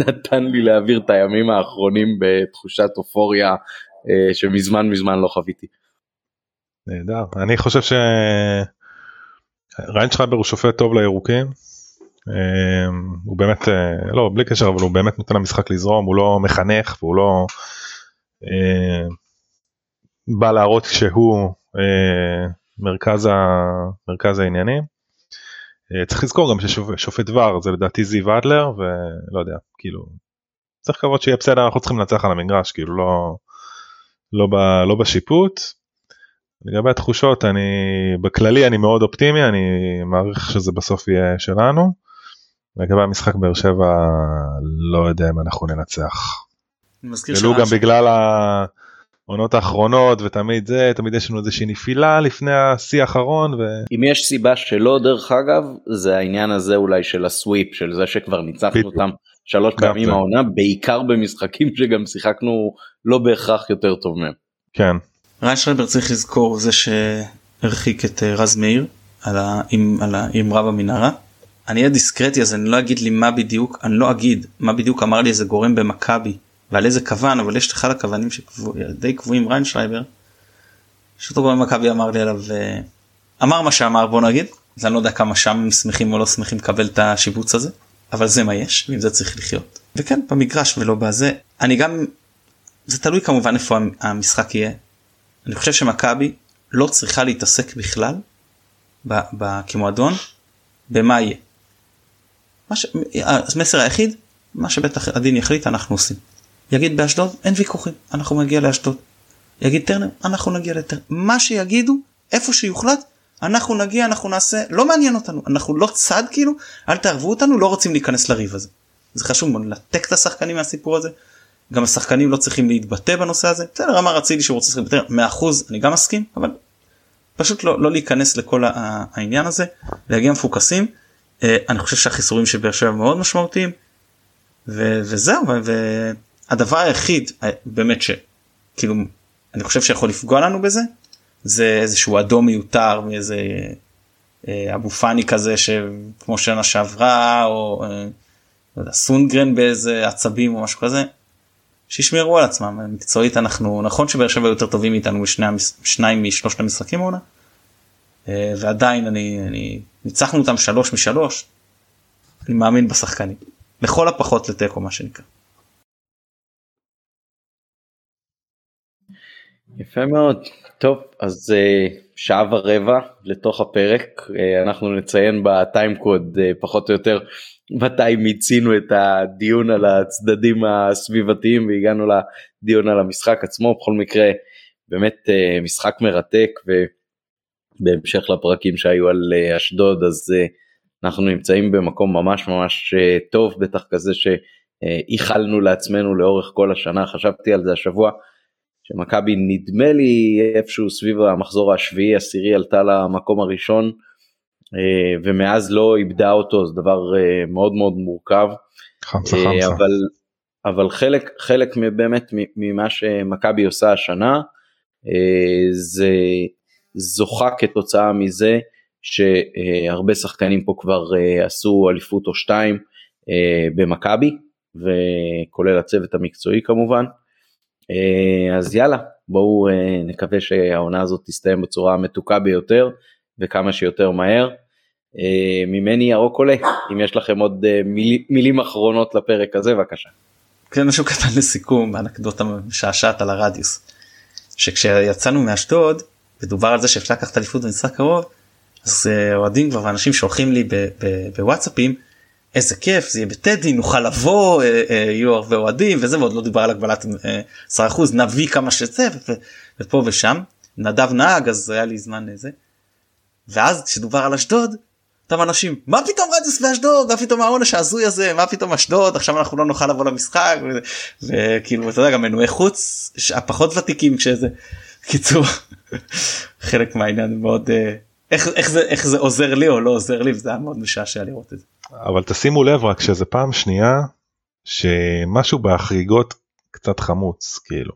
[SPEAKER 1] נתן לי להעביר את הימים האחרונים בתחושת אופוריה אה, שמזמן מזמן לא חוויתי.
[SPEAKER 2] נהדר אני חושב שריינשחייבר הוא שופט טוב לירוקים. אה, הוא באמת לא בלי קשר אבל הוא באמת נותן למשחק לזרום הוא לא מחנך והוא לא בא להראות שהוא מרכז, ה, מרכז העניינים. אה, צריך לזכור גם ששופט ור זה לדעתי זיו אדלר ולא יודע כאילו צריך לקוות שיהיה בסדר אנחנו צריכים לנצח על המגרש כאילו לא לא, ב, לא בשיפוט. לגבי התחושות אני בכללי אני מאוד אופטימי אני מעריך שזה בסוף יהיה שלנו. לגבי המשחק באר שבע לא יודע אם אנחנו ננצח. ולו גם בגלל ה... העונות האחרונות ותמיד זה תמיד יש לנו איזושהי נפילה לפני השיא האחרון. ו...
[SPEAKER 1] אם יש סיבה שלא דרך אגב זה העניין הזה אולי של ה sweep של זה שכבר ניצחנו אותם שלוש פעמים העונה בעיקר במשחקים שגם שיחקנו לא בהכרח יותר טוב מהם.
[SPEAKER 2] כן.
[SPEAKER 3] ריינשרייבר צריך לזכור זה שהרחיק את אה, רז מאיר על האמרה במנהרה. אני אהיה דיסקרטי אז אני לא אגיד לי מה בדיוק אני לא אגיד מה בדיוק אמר לי איזה גורם במכבי ועל איזה קוון אבל יש אחד הקוונים שדי קבועים ריינשרייבר. שאותו גורם מכבי אמר לי עליו אה, אמר מה שאמר בוא נגיד אז אני לא יודע כמה שם שמחים או לא שמחים לקבל את השיבוץ הזה אבל זה מה יש ועם זה צריך לחיות וכן במגרש ולא בזה אני גם זה תלוי כמובן איפה המשחק יהיה. אני חושב שמכבי לא צריכה להתעסק בכלל כמועדון במה יהיה. ש... המסר היחיד מה שבית הדין יחליט אנחנו עושים. יגיד באשדוד אין ויכוחים אנחנו נגיע לאשדוד. יגיד טרנר אנחנו נגיע לטרנר מה שיגידו איפה שיוחלט אנחנו נגיע אנחנו נעשה לא מעניין אותנו אנחנו לא צד כאילו אל תערבו אותנו לא רוצים להיכנס לריב הזה. זה חשוב מאוד לנתק את השחקנים מהסיפור הזה. גם השחקנים לא צריכים להתבטא בנושא הזה בסדר אמר אצילי שהוא רוצה לשחק בטרנר 100% אני גם מסכים אבל פשוט לא, לא להיכנס לכל העניין הזה להגיע מפוקסים. אה, אני חושב שהחיסורים של באר שבע מאוד משמעותיים וזהו הדבר היחיד אה, באמת שכאילו אני חושב שיכול לפגוע לנו בזה זה איזשהו אדום מיותר מאיזה אה, אבו פאני כזה שכמו שנה שעברה או לא סונגרן באיזה עצבים או משהו כזה. שישמרו על עצמם מקצועית אנחנו נכון שבאר שבע יותר טובים מאיתנו בשני שניים משלושת המשחקים העונה. ועדיין אני, אני ניצחנו אותם שלוש משלוש. אני מאמין בשחקנים לכל הפחות לתיקו מה שנקרא.
[SPEAKER 1] יפה מאוד. טוב, אז uh, שעה ורבע לתוך הפרק, uh, אנחנו נציין בטיים קוד פחות או יותר מתי מיצינו את הדיון על הצדדים הסביבתיים והגענו לדיון על המשחק עצמו. בכל מקרה, באמת משחק מרתק ובהמשך לפרקים שהיו על uh, אשדוד, אז uh, אנחנו נמצאים במקום ממש ממש uh, טוב, בטח כזה שאיחלנו לעצמנו לאורך כל השנה, חשבתי על זה השבוע. שמכבי נדמה לי איפשהו סביב המחזור השביעי עשירי עלתה למקום הראשון אה, ומאז לא איבדה אותו זה דבר אה, מאוד מאוד מורכב.
[SPEAKER 2] חמסה אה, חמסה.
[SPEAKER 1] אבל, אבל חלק חלק באמת ממה שמכבי עושה השנה זה זוכה כתוצאה מזה שהרבה שחקנים פה כבר עשו אליפות או שתיים במכבי וכולל הצוות המקצועי כמובן. אה, אז יאללה בואו אה, נקווה שהעונה הזאת תסתיים בצורה המתוקה ביותר וכמה שיותר מהר. אה, ממני ירוק עולה אם יש לכם עוד מיל, מילים אחרונות לפרק הזה בבקשה.
[SPEAKER 3] כן משהו קטן לסיכום אנקדוטה משעשעת על הרדיוס. שכשיצאנו מאשדוד ודובר על זה שאפשר לקחת אליפות במשחק קרוב אז אוהדים כבר ואנשים שולחים לי בוואטסאפים איזה כיף זה יהיה בטדי נוכל לבוא אה, אה, יהיו הרבה אוהדים וזה ועוד לא דיבר על הגבלת 10% אה, נביא כמה שזה ופה ושם. נדב נהג אז היה לי זמן לזה. ואז כשדובר על אשדוד אותם אנשים מה פתאום רדיוס באשדוד מה פתאום העונש ההזוי הזה? מה פתאום אשדוד? עכשיו אנחנו לא נוכל לבוא למשחק וכאילו אתה יודע גם מנועי חוץ הפחות ותיקים כשזה קיצור חלק מהעניין מאוד אה, איך, איך, זה, איך זה עוזר לי או לא עוזר לי וזה היה מאוד משעשע לראות את זה.
[SPEAKER 2] אבל תשימו לב רק שזה פעם שנייה שמשהו בהחריגות קצת חמוץ כאילו.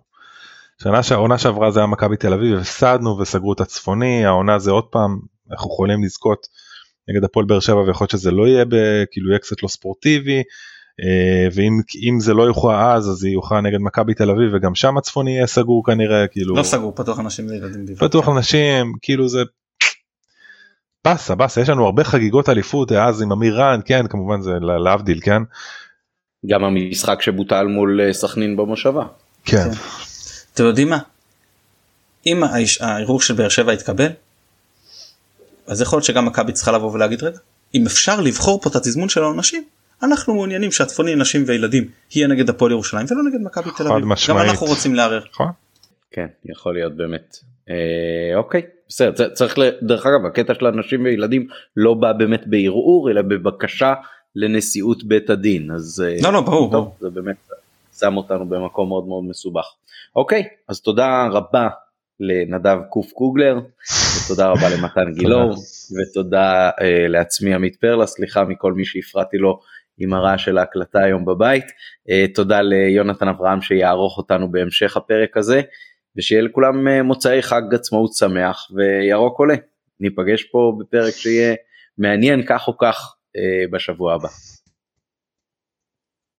[SPEAKER 2] שנה שהעונה שעברה זה היה מכבי תל אביב הפסדנו וסגרו את הצפוני העונה זה עוד פעם אנחנו יכולים לזכות נגד הפועל באר שבע ויכול להיות שזה לא יהיה כאילו יהיה קצת לא ספורטיבי ואם זה לא יוכרע אז אז היא יוכרע נגד מכבי תל אביב וגם שם הצפוני יהיה סגור כנראה כאילו
[SPEAKER 3] לא סגור פתוח אנשים וילדים
[SPEAKER 2] פתוח אנשים כאילו זה באסה באסה יש לנו הרבה חגיגות אליפות אז עם אמיר רן כן כמובן זה להבדיל כן.
[SPEAKER 1] גם המשחק שבוטל מול אה, סכנין במושבה.
[SPEAKER 2] כן. כן.
[SPEAKER 3] אתם יודעים מה? אם הערעור של באר שבע יתקבל אז יכול להיות שגם מכבי צריכה לבוא ולהגיד רגע אם אפשר לבחור פה את התזמון של העונשים אנחנו מעוניינים שהצפוני נשים וילדים יהיה נגד הפועל ירושלים ולא נגד מכבי תל אביב. גם אנחנו רוצים לערער.
[SPEAKER 2] נכון.
[SPEAKER 1] כן יכול להיות באמת. אה, אוקיי בסדר צריך דרך אגב הקטע של אנשים וילדים לא בא באמת בערעור אלא בבקשה לנשיאות בית הדין אז
[SPEAKER 3] אה, לא לא ברור, טוב, ברור.
[SPEAKER 1] זה באמת שם אותנו במקום מאוד מאוד מסובך. אוקיי אז תודה רבה לנדב קוף קוגלר ותודה רבה למתן גילאור ותודה uh, לעצמי עמית פרלה סליחה מכל מי שהפרעתי לו עם הרעש של ההקלטה היום בבית uh, תודה ליונתן אברהם שיערוך אותנו בהמשך הפרק הזה ושיהיה לכולם uh, מוצאי חג עצמאות שמח וירוק עולה ניפגש פה בפרק שיהיה מעניין כך או כך uh, בשבוע הבא.